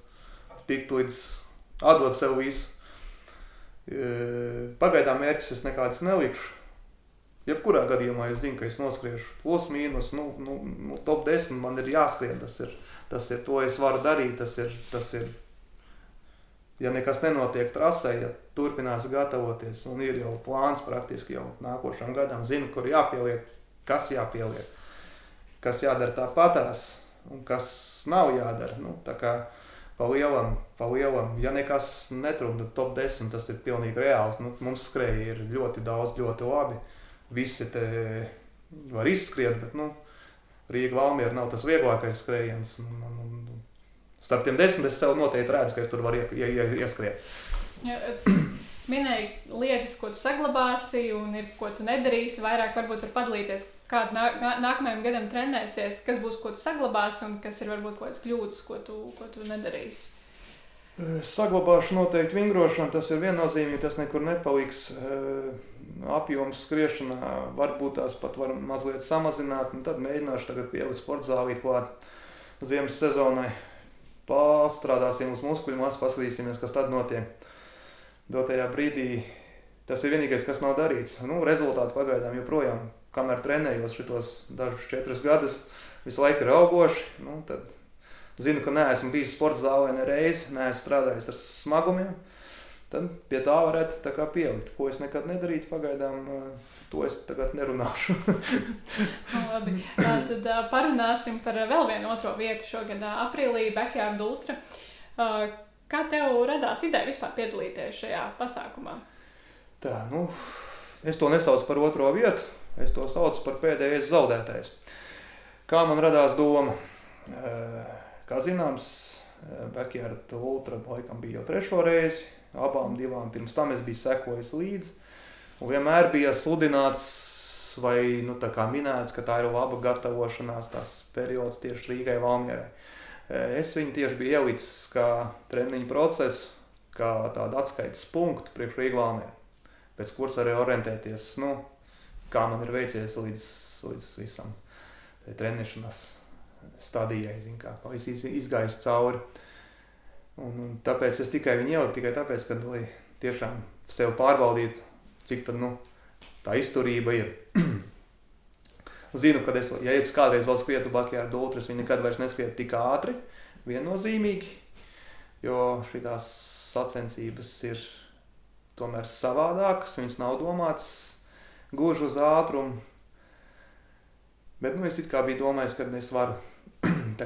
tikt līdz atdot sev visu. Pagaidām mērķis es nekādas nelikšu Jebkurā gadījumā es zinu, ka es noskriešu plus mīnus, nu, nu, nu top 10 man ir jāskrien. Tas ir, tas ir to es varu darīt. Tas ir, tas ir, ja nekas nenotiek trasē, ja turpinās gatavoties un ir jau plāns praktiski jau nākošam gadam, zinu, kur jāpieliek, kas jāpieliek, kas jādara tāpatās un kas nav jādara. Nu, tā kā pa lielam, pa lielam, ja nekas netrukda top 10, tas ir pilnīgi reāls. Nu, mums skrēja ir ļoti daudz, ļoti labi visi te var izskriet, bet nu, Rīga Valmiera nav tas vieglākais skrējiens. Un, un, un, starp tiem desmit es sev noteikti redzu, ka es tur varu ie, ie, ie, ieskriet. Ja, minēji lietas, ko tu saglabāsi, un ir, ko tu nedarīsi. Vairāk varbūt var padalīties, kādā nā, nākamajam gadam trenēsies, kas būs, ko tu saglabāsi, un kas ir varbūt kaut kādas kļūdas, ko tu, ko tu nedarīsi. Saglabāšu noteikti vingrošanu, tas ir viennozīmīgi, tas nekur nepaliks. Apjoms skriešanā varbūt tās pat var mazliet samazināt, un tad mēģināšu tagad pielikt sporta zālīt klāt ziemas sezonai. Pārstrādāsim uz muskuļu masu, paskatīsimies, kas tad notiek. Dotajā brīdī tas ir vienīgais, kas nav darīts. Nu, rezultāti pagaidām joprojām, kamēr trenējos šitos dažus četrus gadus, visu laiku ir augoši. Nu, tad zinu, ka neesmu bijis sporta zālē nereizi, neesmu strādājis ar smagumiem. Tad pie tā varētu tā pielikt. Ko es nekad nedarītu, pagaidām to es tagad nerunāšu. Nu, labi, tad parunāsim par vēl vienu otro vietu šogad, aprīlī, Backyard Ultra. Kā tev radās ideja vispār piedalīties šajā pasākumā? Tā, nu, es to nesaucu par otro vietu, es to saucu par pēdējais zaudētājs. Kā man radās doma? Uh, Kā zināms, eh, Backyard Ultra laikam bija jau trešo reizi, abām divām pirms tam es biju sekojis līdzi. Un vienmēr bija sludināts vai nu, minēts, ka tā ir laba gatavošanās, tas periods tieši Rīgai Valmierai. Eh, es viņu tieši biju ielicis kā treniņu procesu, kā tādu atskaites punktu priekš Rīgai Valmierai. Pēc kuras arī orientēties, nu, kā man ir veicies līdz, līdz visam treniņšanas stadijai, kā es izgāju cauri. Un, un tāpēc es tikai viņu ieliku, tikai tāpēc, ka lai tiešām sev pārbaudītu, cik tad, nu, tā izturība ir. Zinu, ka es, ja es kādreiz vēl skrietu Bakijā ar Dultras, viņi nekad vairs neskrietu tik ātri, viennozīmīgi, jo šīs sacensības ir tomēr savādākas, viņas nav domātas gluži uz ātrumu. Bet nu, es biju domājis, ka es varu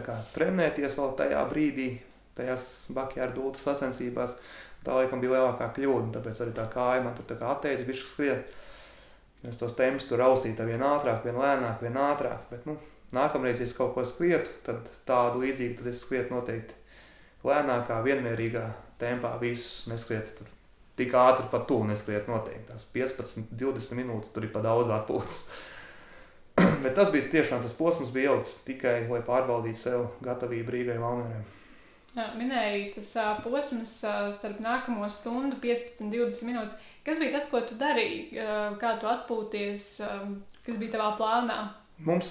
kā, trenēties vēl tajā brīdī, tajās Bakjāra dultas sacensībās. Tā laikam bija lielākā kļūda, tāpēc arī tā kāja man tur tā kā atteica bišķi skriet. Es tos tempus tur rausīju vien ātrāk, vien lēnāk, vien ātrāk. Bet, nu, nākamreiz, ja es kaut ko skrietu, tad tādu līdzīgu, tad es skrietu noteikti lēnākā, vienmērīgā tempā visus neskrietu tur. Tik ātri pat tu neskriet noteikti. Tās 15, 20 minūtes tur ir pa daudz atpūtas. Bet tas bija tiešām tas posms, bija ilgs tikai lai pārbaudītu sev gatavību Rīgai Valmērai. Jā, minēji tas uh, posms uh, starp nākamo stundu, 15, 20 minūtes. Kas bija tas, ko tu darīji? Uh, kā tu atpūties? Uh, kas bija tavā plānā? Mums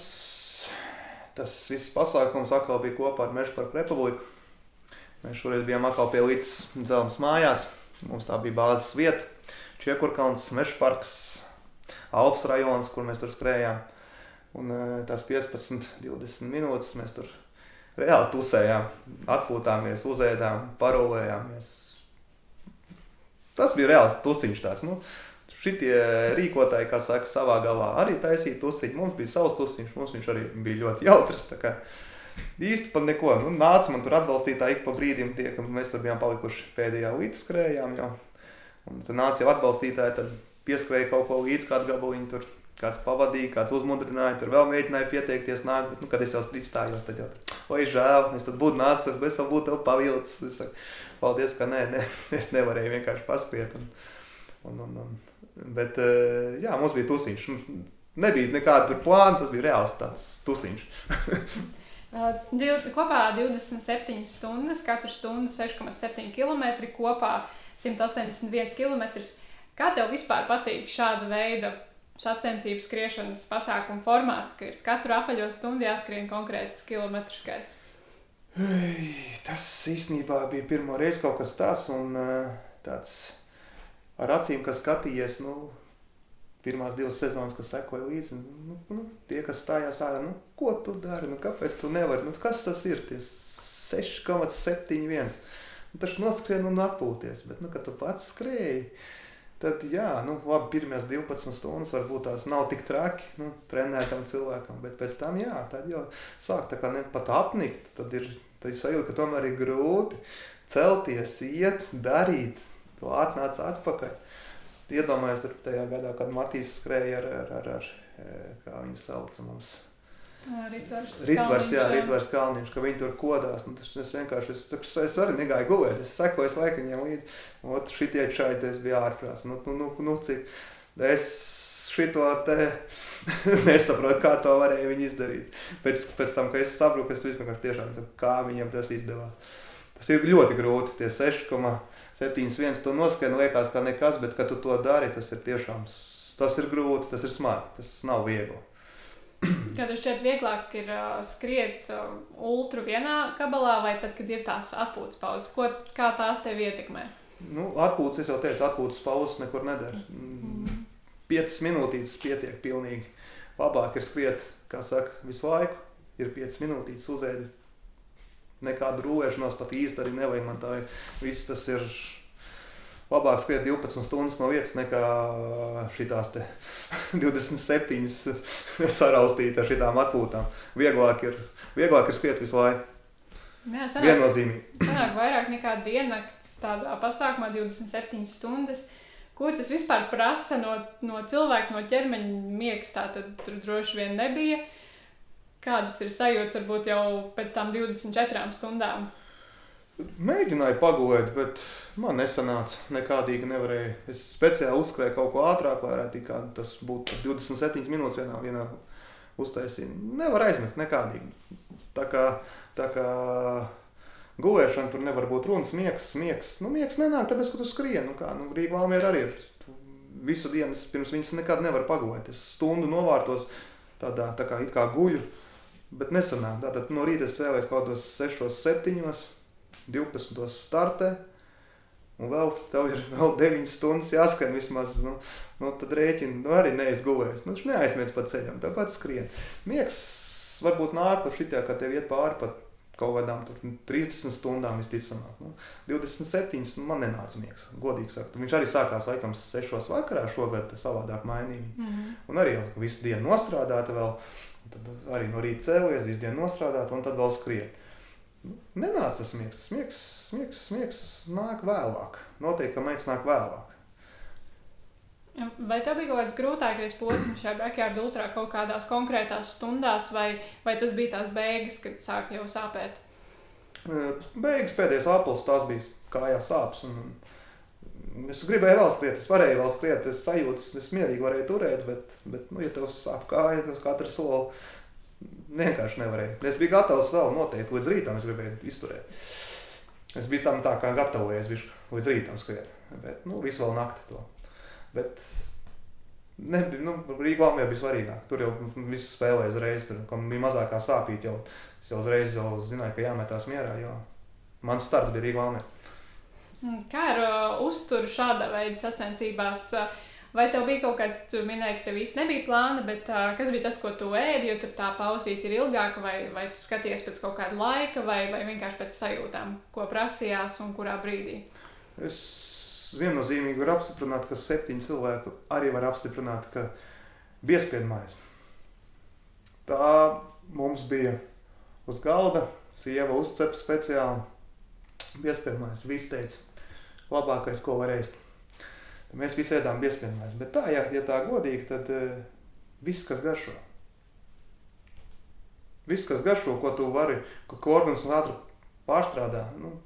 tas viss pasākums atkal bija kopā ar Meža parku republiku. Mēs šoreiz bijām atkal pie Lītas dzelzmas mājās. Mums tā bija bāzes vieta. Čiekurkalns, Meža parks, Alfas rajons, kur mēs tur skrējām. Un eh, tās 15, 20 minūtes mēs tur reāli tusējām, atpūtāmies, uzēdām, parolējāmies. Tas bija reāls tusiņš tāds. Nu, šitie rīkotāji, kā saka, savā galā arī taisīja tusiņu. Mums bija savs tusiņš, mums viņš arī bija ļoti jautrs. Kā īsti pat neko. Nu, nāca man tur atbalstītāji ik pa brīdim tie, ka mēs tur bijām palikuši pēdējā līdz skrējām jau. Un tur nāca jau atbalstītāji, tad pieskrēja kaut ko līdz kādu gabaliņu tur. Kāds pavadīja, kāds uzmundrināja, tur vēl mēģināja pieteikties, nākt, bet, nu, kad es jau izstājos, tad jau, oi, žēl, es tur būtu nācis, tad es vēl būtu pavilcis. Es saku, paldies, ka nē, ne, es nevarēju vienkārši paskriet. Un, un, un, un, bet, eh, jā, mums bija tusiņš. Nebija nekāda plāna, tas bija reāls tāds tusiņš. Div, kopā 27 stundas, katru stundu 6,7 km, kopā 181 km. Kā tev vispār patīk šāda veida sacensību skriešanas pasākuma formāts, ka ir katru apaļo stundu jāskrien konkrēts kilometru skaits? Tas īstenībā bija pirmo reizi kaut kas tāds, un tāds ar acīm, kas skatījies, nu, pirmās divas sezonas, kas sekoja līdzi, nu, nu, tie, kas stājās ārā, nu, ko tu dari, nu, kāpēc tu nevari, nu, kas tas ir, tie 6,71. Nu, tas noskrien un atpūties, bet, nu, kad tu pats skrēji, tad, jā, nu, labi, pirmās 12 stundas varbūt tās nav tik traki, nu, trenētam cilvēkam, bet pēc tam, jā, tad jau sāk tā kā ne pat apnikt, tad ir, tad ir sajūta, ka tomēr ir grūti celties, iet, darīt, to atnāc atpakaļ iedomājos tur tajā gadā, kad Matīs skrēja ar, ar, ar, ar kā viņu sauca mums. Ritvars, Ritvars, jā, Ritvars Kalniņš, ka viņi tur kodās. Nu, tas, es vienkārši, es, es arī negāju gulēt, es sekoju laiku viņiem līdzi. Ot, šitie čaļi, es biju ārprāts. Nu, nu, nu, nu, cik, es šito te nesaprotu, kā to varēja viņi izdarīt. Pēc, pēc tam, kad es saprotu, es vienkārši tiešām saku, kā viņiem tas izdevās. Tas ir ļoti grūti, tie 6,71 to noskrien liekas kā nekas, bet kad tu to dari, tas ir tiešām, tas ir grūti, tas ir smagi, tas nav viegli. Kad jūs šķiet vieglāk ir uh, skriet uh, ultra vienā gabalā vai tad, kad ir tās atpūtas pauzes, ko, kā tās tevi ietekmē? Nu, atpūtas, es jau teicu, atpūtas pauzes nekur nedara. Mm. 5 minūtītes pietiek pilnīgi. Labāk ir skriet, kā saka, visu laiku. Ir 5 minūtītes uzēdi nekādu rūvēšanos pat īsti arī nevajag. Man tā viss tas ir labāk skriet 12 stundas no vietas nekā šitās 27 saraustīt ar šitām atpūtām. Vieglāk ir, vieglāk ir skriet visu laiku. Jā, sanāk, Viennozīmīgi. Sanāk vairāk nekā diennakts tādā pasākumā 27 stundas. Ko tas vispār prasa no, no cilvēka, no ķermeņa miegs? Tā tad tur droši vien nebija. Kādas ir sajūtas varbūt jau pēc tam 24 stundām? Mēģināju pagulēt, bet man nesanāca. Nekādīgi nevarēja. Es speciāli uzskrēju kaut ko ātrāk, lai varētu tikai tas būtu 27 minūtes vienā, vienā uztaisīt. Nevar aizmigt nekādīgi. Tā kā, tā kā gulēšana tur nevar būt runas, miegs, miegs. Nu, miegs nenāk, tāpēc, ka tu skrieni. Nu, kā, nu, Rīgā Valmiera arī ir. Visu dienu pirms viņas nekad nevar pagulēt. Es stundu novārtos tādā tā kā, kā guļu. Bet nesanāk. Tātad no rīta es cēlos kaut kādos 6, 7, 12 startē. Un vēl tev ir vēl 9 stundas jāskan vismaz. Nu, nu, tad rēķini nu, arī neizgulēs. Nu, viņš neaizmirst pa ceļam, tāpat skrien. Miegs varbūt nāk par šitā, ka tev iet pāri pat kaut kādām 30 stundām visticamāk. Nu, 27 nu, man nenāca miegs, godīgi sakot. Viņš arī sākās laikam 6 vakarā šogad savādāk mainīgi. Mm -hmm. Un arī visu dienu nostrādāta vēl. Tad arī no rīta cēlies, visu dienu nostrādāt, un tad vēl skriet. Nenāca tas miegs. Tas miegs, miegs, miegs nāk vēlāk. Noteikti, ka miegs nāk vēlāk. Vai tev bija kaut kāds grūtākais posms šajā backyard ultrā kaut kādās konkrētās stundās, vai, vai tas bija tās beigas, kad sāka jau sāpēt? Beigas pēdējais apelsīns, tās bija kājās sāpes. Un, Es gribēju vēl skriet, es varēju vēl skriet, es sajūtu, es mierīgi varēju turēt, bet, bet nu, ja tev sāp kāja, tad katru soli vienkārši nevarēju. Es biju gatavs vēl noteikti līdz rītam, es gribēju izturēt. Es biju tam tā kā gatavojies līdz rītam skriet, bet nu, visu vēl nakti to. Bet nebija, nu, Rīgā bija svarīgāk. Tur jau viss spēlēja uzreiz, tur bija mazākā sāpīt jau. Es jau uzreiz jau zināju, ka jāmetās mierā, jo mans starts bija Rīgā. Kā ar uh, uzturu šāda veida sacensībās? Uh, vai tev bija kaut kāds, tu minēji, ka tev īsti nebija plāna, bet uh, kas bija tas, ko tu ēdi, jo tur tā pauzīte ir ilgāka, vai, vai tu skaties pēc kaut kāda laika, vai, vai vienkārši pēc sajūtām, ko prasījās un kurā brīdī? Es viennozīmīgi var apstiprināt, ka septiņi cilvēki arī var apstiprināt, ka piespiedu mājas. Tā mums bija uz galda, sieva uzcep speciāli piespiedu mājas. Viss teica, labākais, ko var ēst. Tad mēs visi ēdām piespiedu mājas. Bet tā, ja, ja tā godīgi, tad uh, viss, kas garšo. Viss, kas garšo, ko tu vari, ko, ko organisms ātri pārstrādā. Nu,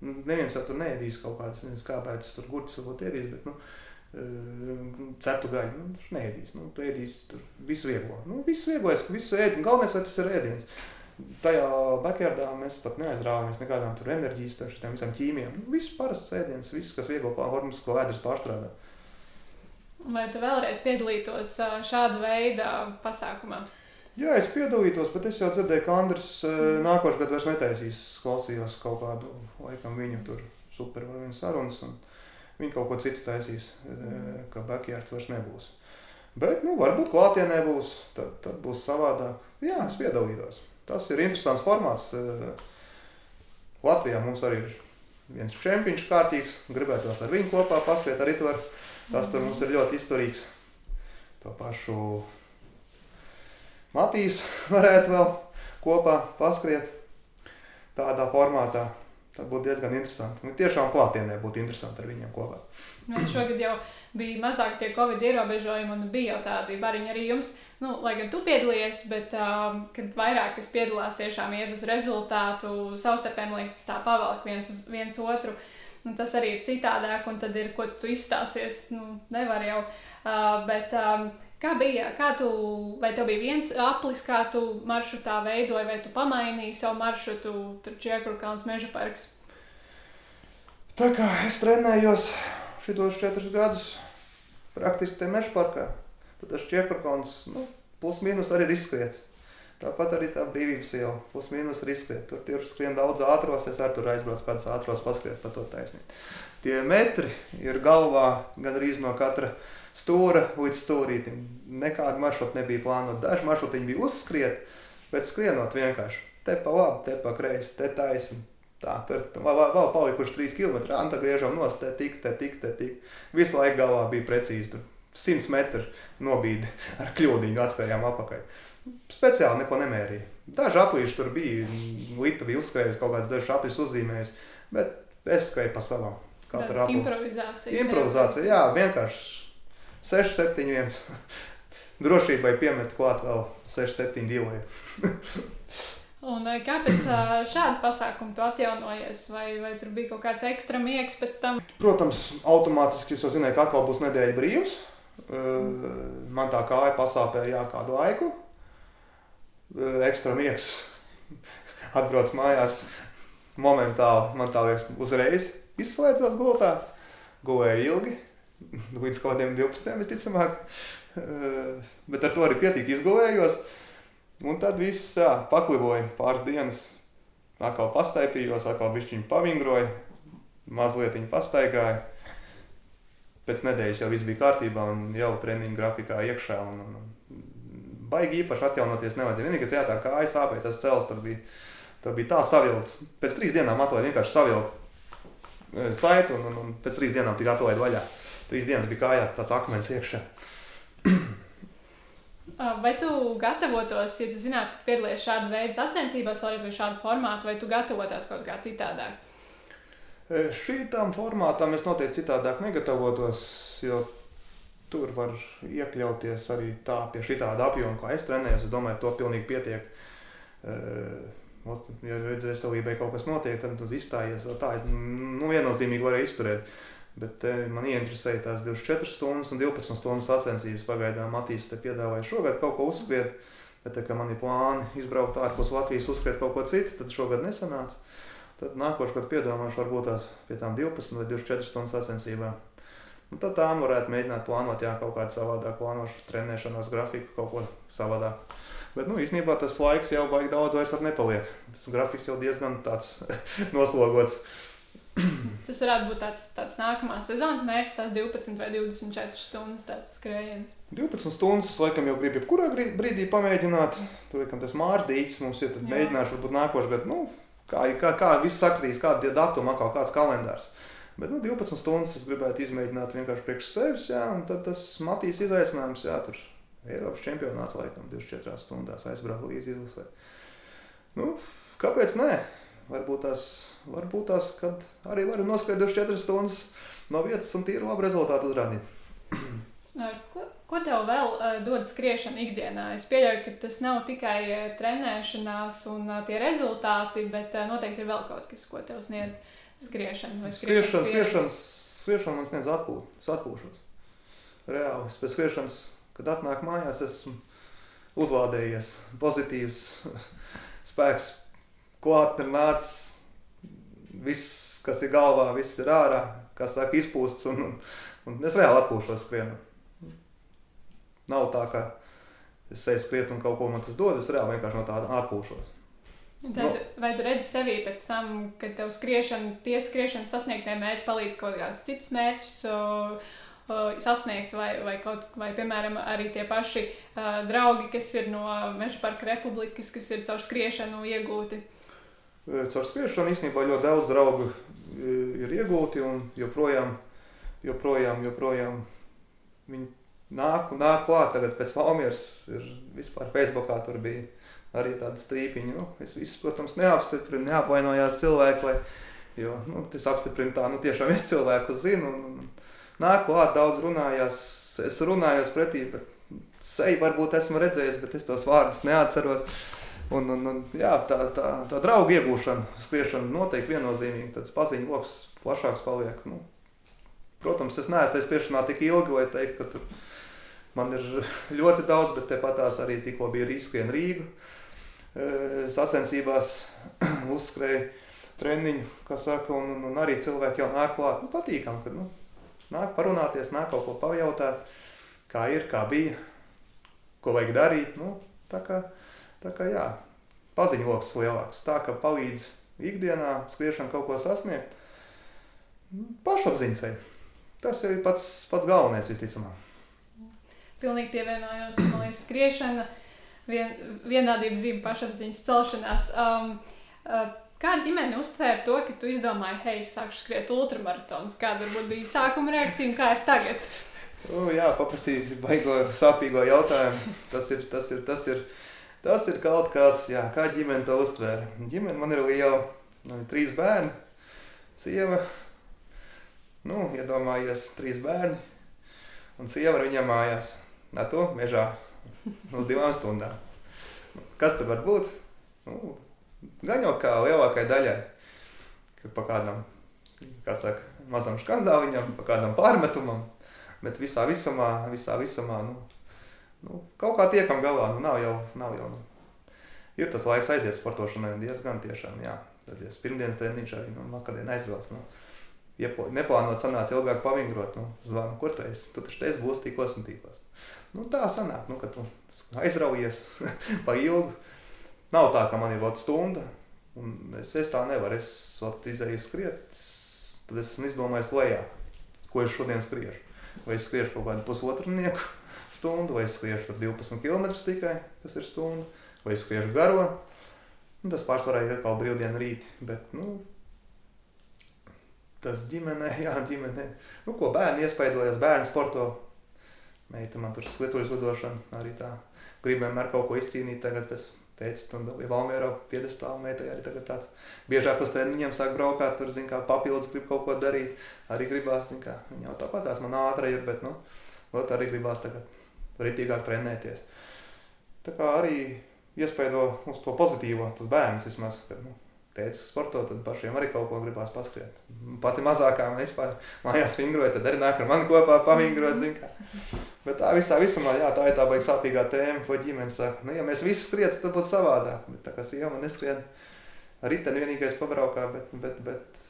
Neviens jau tur neēdīs kaut kādas, nezinu, kāpēc tur gurķis varbūt ēdīs, bet, nu, uh, ceptu gaļu, nu, neēdīs. Nu, tu ēdīs tur visu vieglo. Nu, visu vieglo, es visu ēdu, galvenais, vai tas ir ēdiens. Tajā backyardā mēs pat neaizrāvāmies nekādām tur enerģijas, tam šitām visām ķīmijām. Nu, viss parasts ēdiens, viss, kas vieglo pārformas, ko ēdus pārstrādā. Vai tu vēlreiz piedalītos šāda veida pasākumā? Jā, es piedalītos, bet es jau dzirdēju, ka Andris mm. nākošais gads vairs netaisīs. Klausījos kaut kādu, laikam, viņu tur super var viņu sarunas, un viņi kaut ko citu taisīs, mm. ka backyards vairs nebūs. Bet, nu, varbūt klātienē būs, tad, tad būs savādāk. Jā, es piedalītos. Tas ir interesants formāts. Latvijā mums arī ir viens čempions kārtīgs, gribētos ar viņu kopā paskriet arī tur. Tas tur mums ir ļoti izturīgs. To pašu Matīs varētu vēl kopā paskriet tādā formātā. Tas būtu diezgan interesanti. Nu, tiešām klātienē būtu interesanti ar viņiem kopā. Nu, šogad jau bija mazāk tie covid ierobežojumi, un bija jau tādi bariņi arī jums. Nu, lai gan tu piedalījies, bet um, kad vairāk kas piedalās, tiešām iet uz rezultātu, savstarpēji liekas, tā pavelk viens uz viens otru. Nu, tas arī ir citādāk, un tad ir, ko tu izstāsies. Nu, nevar jau. Uh, bet, um, Kā bija? Kā tu, vai tev bija viens aplis, kā tu maršrutā veidoji, vai tu pamainīji savu maršrutu, tur Čiekurkalns, Meža parks? Tā kā es trenējos šitos četrus gadus praktiski te Meža parkā, tad tas Čiekurkalns, nu, plus mīnus arī ir izskriets. Tāpat arī tā brīvības iela, plus mīnus ir izskriet. Tur tur skrien daudz ātros, es arī tur aizbraucu kādus ātros paskriet pa to taisnību. Tie metri ir galvā gan arī no katra stūra līdz stūrītim. Nekāda maršruta nebija plānota. Daži maršruti bija uzskriet, bet skrienot vienkārši. Te pa labi, te pa kreisi, te taisni. Tā, tur vēl, vēl palikuši 3 km. Anta griežam nost, te tik, te tik, te tik. Visu laiku galvā bija precīzi. Tur 100 metru nobīdi ar kļūdiņu atskājām apakaļ. Speciāli neko nemērīja. Daži aplīši tur bija, Lita bija uzskrējusi kaut kādas dažas aplis uzzīmējusi, bet es skrēju pa savām. Improvizācija. Improvizācija, jā, vienkārši 6, 7, 1. Drošībai piemet klāt vēl 6, 7, 2. Un eh, kāpēc eh, šādu pasākumu tu atjaunojies? Vai, vai tur bija kaut kāds ekstra miegs pēc tam? Protams, automātiski es jau zināju, ka atkal būs nedēļa brīvs. Eh, man tā kāja pasāpēja jā, kādu laiku. Ekstra miegs. Atbrauc mājās. Momentāli man tā liekas, uzreiz izslēdzos gultā. Gulēju ilgi līdz kaut kādiem 12. visticamāk. Eh, bet ar to arī pietiek izgulējos. Un tad viss jā, pakliboja pāris dienas. Atkal pastaipījos, atkal bišķiņu pavingroju, mazliet pastaigāju. Pēc nedēļas jau viss bija kārtībā un jau treniņu grafikā iekšā. Un, un, un baigi īpaši atjaunoties nevajadzēja. Vienīgais, jā, tā kā aizsāpēja tas cels, tur bija, tur bija tā savilkts. Pēc trīs dienām atlaida vienkārši savilkt eh, saiti un, un, un pēc trīs dienām tika atlaida vaļā trīs dienas bija kājā tāds akmens iekšā. Vai tu gatavotos, ja tu zinātu, ka piedalies šāda veida sacensībās, vai šādu formātu, vai tu gatavotos kaut kā citādāk? Šīm formātām es noteikti citādāk negatavotos, jo tur var iekļauties arī tā pie šī tāda apjoma, kā es trenējos. Es domāju, to pilnīgi pietiek. Ja redzēs, veselībai kaut kas notiek, tad tu izstājies. Tā nu, viennozīmīgi varēja izturēt. Bet eh, man ieinteresēja tās 24 stundas un 12 stundas sacensības. Pagaidām Matīs te piedāvāja šogad kaut ko uzskriet, bet tā kā man ir plāni izbraukt ārpus Latvijas, uzskriet kaut ko citu, tad šogad nesanāca. Tad nākošais gads piedomāšu varbūt tās pie tām 12 vai 24 stundu sacensībām. Un tad tām varētu mēģināt plānot, jā, kaut kādu savādāk plānošu trenēšanās grafiku, kaut ko savādāk. Bet, nu, īstenībā tas laiks jau baigi daudz vairs nepaliek. Tas grafiks jau diezgan tāds noslogots. Tas varētu būt tāds, tāds nākamās sezonas mērķis, tāds 12 vai 24 stundas skrējiens. 12 stundas, laikam jau gribu jebkurā brīdī pamēģināt. Tur ir tas mārdītis, mums ir mēģināšu varbūt nākošais gads, nu, kā, kā, kā viss sakritīs, kādi ir datumi, kaut kāds kalendārs. Bet nu, 12 stundas es gribētu izmēģināt vienkārši priekš sevis, jā, un tad tas Matīs izaicinājums, jā, tur Eiropas čempionāts laikam 24 stundās aizbraukt līdz izlasē. Nu, kāpēc nē? Varbūt tās, varbūt tās, kad arī varu noskriet 24 stundas no vietas un tīri labu rezultātu uzrādīt. Ko, ko tev vēl uh, dod skriešana ikdienā? Es pieļauju, ka tas nav tikai uh, trenēšanās un uh, tie rezultāti, bet noteikti ir vēl kaut kas, ko tev sniedz skriešana. Skriešana, skriešana, skriešana man sniedz atpūtu, es atpūšos. Reāli, pēc skriešanas, kad atnāk mājās, esmu uzlādējies, pozitīvs spēks, klāt ir nācis, viss, kas ir galvā, viss ir ārā, kā saka, izpūsts, un, un, un es reāli atpūšos skrienot. Nav tā, ka es eju skriet un kaut ko man tas dod. Es reāli vienkārši no tāda atpūšos. Tad, no. Vai tu redzi sevi pēc tam, kad tev skriešana, tie skriešanas sasniegtie mērķi palīdz kaut kādus citus mērķus uh, uh, sasniegt, vai, vai, kaut, vai, piemēram, arī tie paši uh, draugi, kas ir no Meža parka republikas, kas ir caur skriešanu iegūti? Caur skriešanu īstenībā ļoti daudz draugu ir iegūti un joprojām, joprojām, joprojām viņi nāk, nāk klāt. Tagad pēc Valmieras ir vispār Facebookā tur bija arī tāda strīpiņa. Nu, es visu, protams, neapstiprinu, neapvainojās cilvēku, vai, jo nu, tas apstiprina tā, nu tiešām es cilvēku zinu. Un, un, nāk klāt, daudz runājās, es runājos pretī, bet seju varbūt esmu redzējis, bet es tos vārdus neatceros. Un, un, un, jā, tā, tā, tā draugu iegūšana, skriešana noteikti viennozīmīgi. Tāds paziņu lokus plašāks paliek. Nu, protams, es neesmu tajā skriešanā tik ilgi, lai teiktu, ka Man ir ļoti daudz, bet tepat tās arī tikko bija Rīskrien Rīga. Sacensībās uzskrēja treniņu, kā saka, un, un, un arī cilvēki jau nāk klāt. Nu, patīkam, ka nu, nāk parunāties, nāk kaut ko pajautāt, kā ir, kā bija, ko vajag darīt. Nu, tā kā, tā kā jā, paziņoks lielāks. Tā kā palīdz ikdienā skriešana kaut ko sasniegt. Nu, pašapziņai. Tas ir pats, pats galvenais visticamāk pilnīgi pievienojos. Man liekas, skriešana, vien, vienādība, zīme, pašapziņas celšanās. Um, uh, Kā ģimene uztvēra to, ka tu izdomāji, hei, es sāku skriet ultramaratonus? Kāda varbūt bija sākuma reakcija un kā ir tagad? U, jā, paprasīt baigo sāpīgo jautājumu. Tas ir, tas ir, tas ir, tas ir kaut kas, jā, kā ģimene to uztvēra. Ģimene man ir liela, man ir trīs bērni, sieva, nu, iedomājies, trīs bērni, un sieva ar viņiem mājās. Nā, to mežā uz divām stundām. Kas tur var būt? Nu, gan jau kā lielākai daļai, ka pa kādam, kā saka, mazam skandāliņam, pa kādam pārmetumam, bet visā visumā, visā visumā, nu, nu kaut kā tiekam galā, nu nav jau, nav jau, nu. Ir tas laiks aiziet sportošanai diezgan tiešām, jā. Tad es pirmdienas treniņš arī, nu, vakardien aizbrauc, nu. Iepo, neplānot sanāca ilgāk pavingrot, nu, zvanu, kur tu esi? Tu taču te esi būs tikos un tikos. Nu, tā sanāk, nu, ka tu aizraujies pa ilgu. Nav tā, ka man ir vēl stunda, un es, es tā nevaru. Es izēju skriet, tad es esmu izdomājis lejā, ko es šodien skriešu. Vai es skriešu kaut kādu pusotru nieku stundu, vai es skriešu 12 km tikai, kas ir stunda, vai es skriešu garo. Un tas pārsvarā ir atkal brīvdiena rīti, bet, nu, tas ģimenē, jā, ģimenē, nu, ko bērni iespaidojas, bērni sporto, meita man tur slitojas lidošana arī tā. Gribu vienmēr kaut ko izcīnīt tagad pēc teica, tur bija Valmiera piedestāla meitai arī tagad tāds. Biežāk uz treniņiem sāk braukāt, tur, zin kā, papildus grib kaut ko darīt. Arī gribās, zin kā, viņa jau tāpat tās man ātra ir, bet, nu, ot arī gribās tagad ritīgāk trenēties. Tā kā arī iespēdo uz to pozitīvo, tas bērns vismaz, kad, nu, teica, sporto, tad pašiem arī kaut ko gribās paskriet. Pati mazākā man vispār mājās vingroja, tad arī nāk ar mani kopā pavingrot. Bet tā visā visumā, jā, tā ir tā baigi sāpīgā tēma, ko ģimene saka. Nu, ja mēs visi skrietu, tad būtu savādāk. Bet tā kā sieva man neskrien, riteni vienīgais pabraukā, bet, bet, bet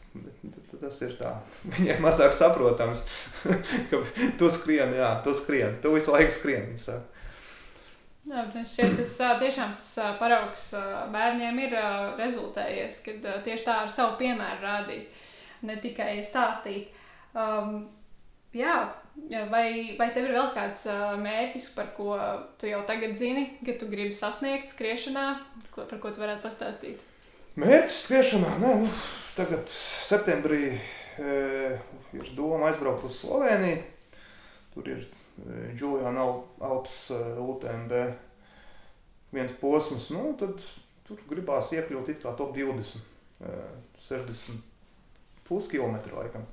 tas ir tā. Viņai mazāk saprotams, ka tu skrien, jā, tu skrien, tu visu laiku skrien, viņa saka. Jā, šķiet, tas tiešām tas paraugs bērniem ir rezultējies, kad tieši tā ar savu piemēru rādīt, ne tikai stāstīt. Um, jā, vai, vai tev ir vēl kāds mērķis, par ko tu jau tagad zini, ka tu gribi sasniegt skriešanā, ko, par ko tu varētu pastāstīt? Mērķis skriešanā, nē, nu, tagad septembrī ir doma aizbraukt uz Sloveniju. Tur ir Juliana Alps UTMB viens posms, nu, tad tur gribās iekļūt it kā top 20, 60 puskilometru laikam.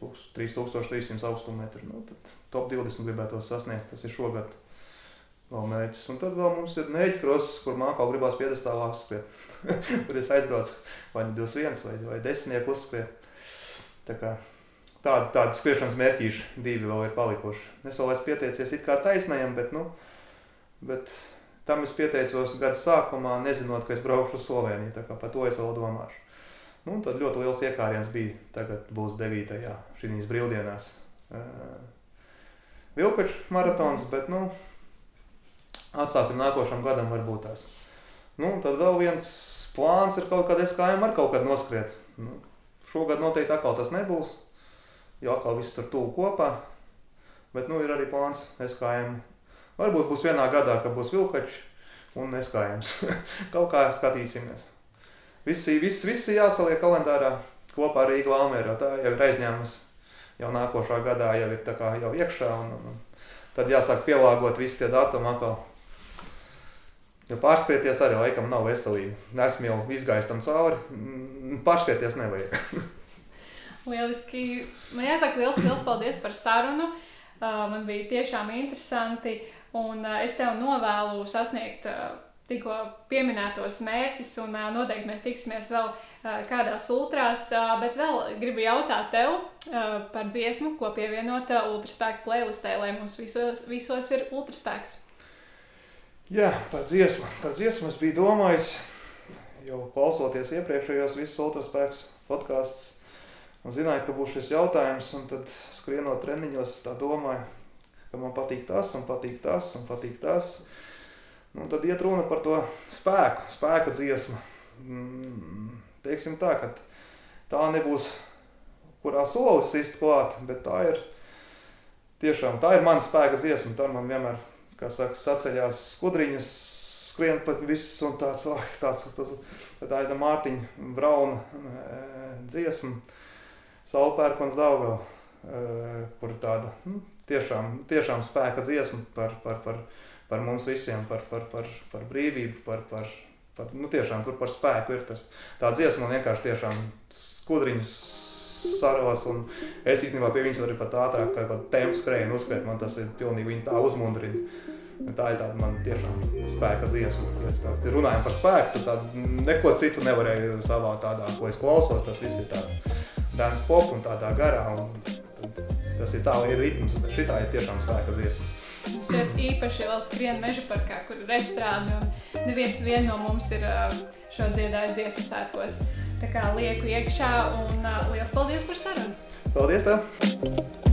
3300 augstuma metru. Nu, top 20 gribētu sasniegt. Tas ir šogad vēl mērķis. Un tad vēl mums ir mēģi krosas, kur mākā gribās piedestāvā uzskriet. kur es aizbraucu vai 21 nu vai, vai 10 uzskriet. Tā kā tādi, tādi skriešanas mērķīši divi vēl ir palikuši. Es vēl esmu pieteicies it kā taisnajam, bet, nu, bet tam es pieteicos gada sākumā, nezinot, ka es braukšu uz Sloveniju. Tā kā par to es vēl domāšu. Nu, tad ļoti liels iekāriens bija. Tagad būs 9. šīs brīvdienās. Vilkačs maratons, bet nu, atstāsim nākošam gadam varbūt tās. Nu, tad vēl viens plāns ir kaut kad SKM ar kaut kad noskriet. Nu, šogad noteikti atkal tas nebūs, jo atkal viss tur tuvu kopā. Bet nu, ir arī plāns SKM. Varbūt būs vienā gadā, ka būs Vilkačs un SKM. kaut kā skatīsimies. Visi, visi, visi jāsaliek kalendārā kopā ar Rīgas Valmēru. Tā jau ir aizņēmusi. Jau nākošā gadā jau ir kā, jau iekšā. Un, un, un tad jāsāk pielāgot visi tie datumi atkal. Jo pārspēties arī laikam nav veselīgi. Esmu jau izgājis tam cauri. Mm, pārspēties nevajag. Lieliski. Man jāsaka liels, liels paldies par sarunu. Uh, man bija tiešām interesanti. Un uh, es tev novēlu sasniegt uh, tikko pieminētos mērķus, un noteikti mēs tiksimies vēl kādās ultrās. Bet vēl gribu jautāt tev par dziesmu, ko pievienot ultraspēku playlistē, lai mums visos, visos ir ultraspēks. Jā, par dziesmu. Par dziesmu es biju domājis, jau klausoties iepriekšējos visus ultraspēks podkāstus. Un zināju, ka būs šis jautājums, un tad skrienot treniņos, tā domāju, ka man patīk tas, un patīk tas, un patīk tas. Un Nu, tad iet runa par to spēku, spēka dziesmu. Mm, teiksim tā, ka tā nebūs, kurā solis sist klāt, bet tā ir tiešām tā ir mana spēka dziesma. Tā man vienmēr, kā saka, saceļās skudriņas, skrien pat viss un tāds, oh, tāds, tas, tā ir Mārtiņa Brauna e, dziesma, Saulpērkons Daugava, e, kur tāda nu, tiešām, tiešām spēka dziesma par, par, par, par mums visiem, par, par, par, par brīvību, par, par, par, nu tiešām tur par spēku ir tas. Tā dziesma man vienkārši tiešām skudriņas saros, es īstenībā pie viņas varu pat ātrāk kā kādu tempu skrējienu uzskriet, man tas ir pilnīgi viņa tā uzmundrina. Tā ir tāda man tiešām spēka dziesma. Ja runājam par spēku, tad neko citu nevarēju savā tādā, ko es klausos, tas viss ir tāds dance pop un tādā garā, un tas ir tā, ir ritms, bet šitā ir tiešām spēka dziesma. Šeit īpaši vēl skrien meža parkā, kur ir restorāni un neviens no mums ir šo dziedājis dziesmu svētkos. Tā kā lieku iekšā un liels paldies par sarunu! Paldies tev!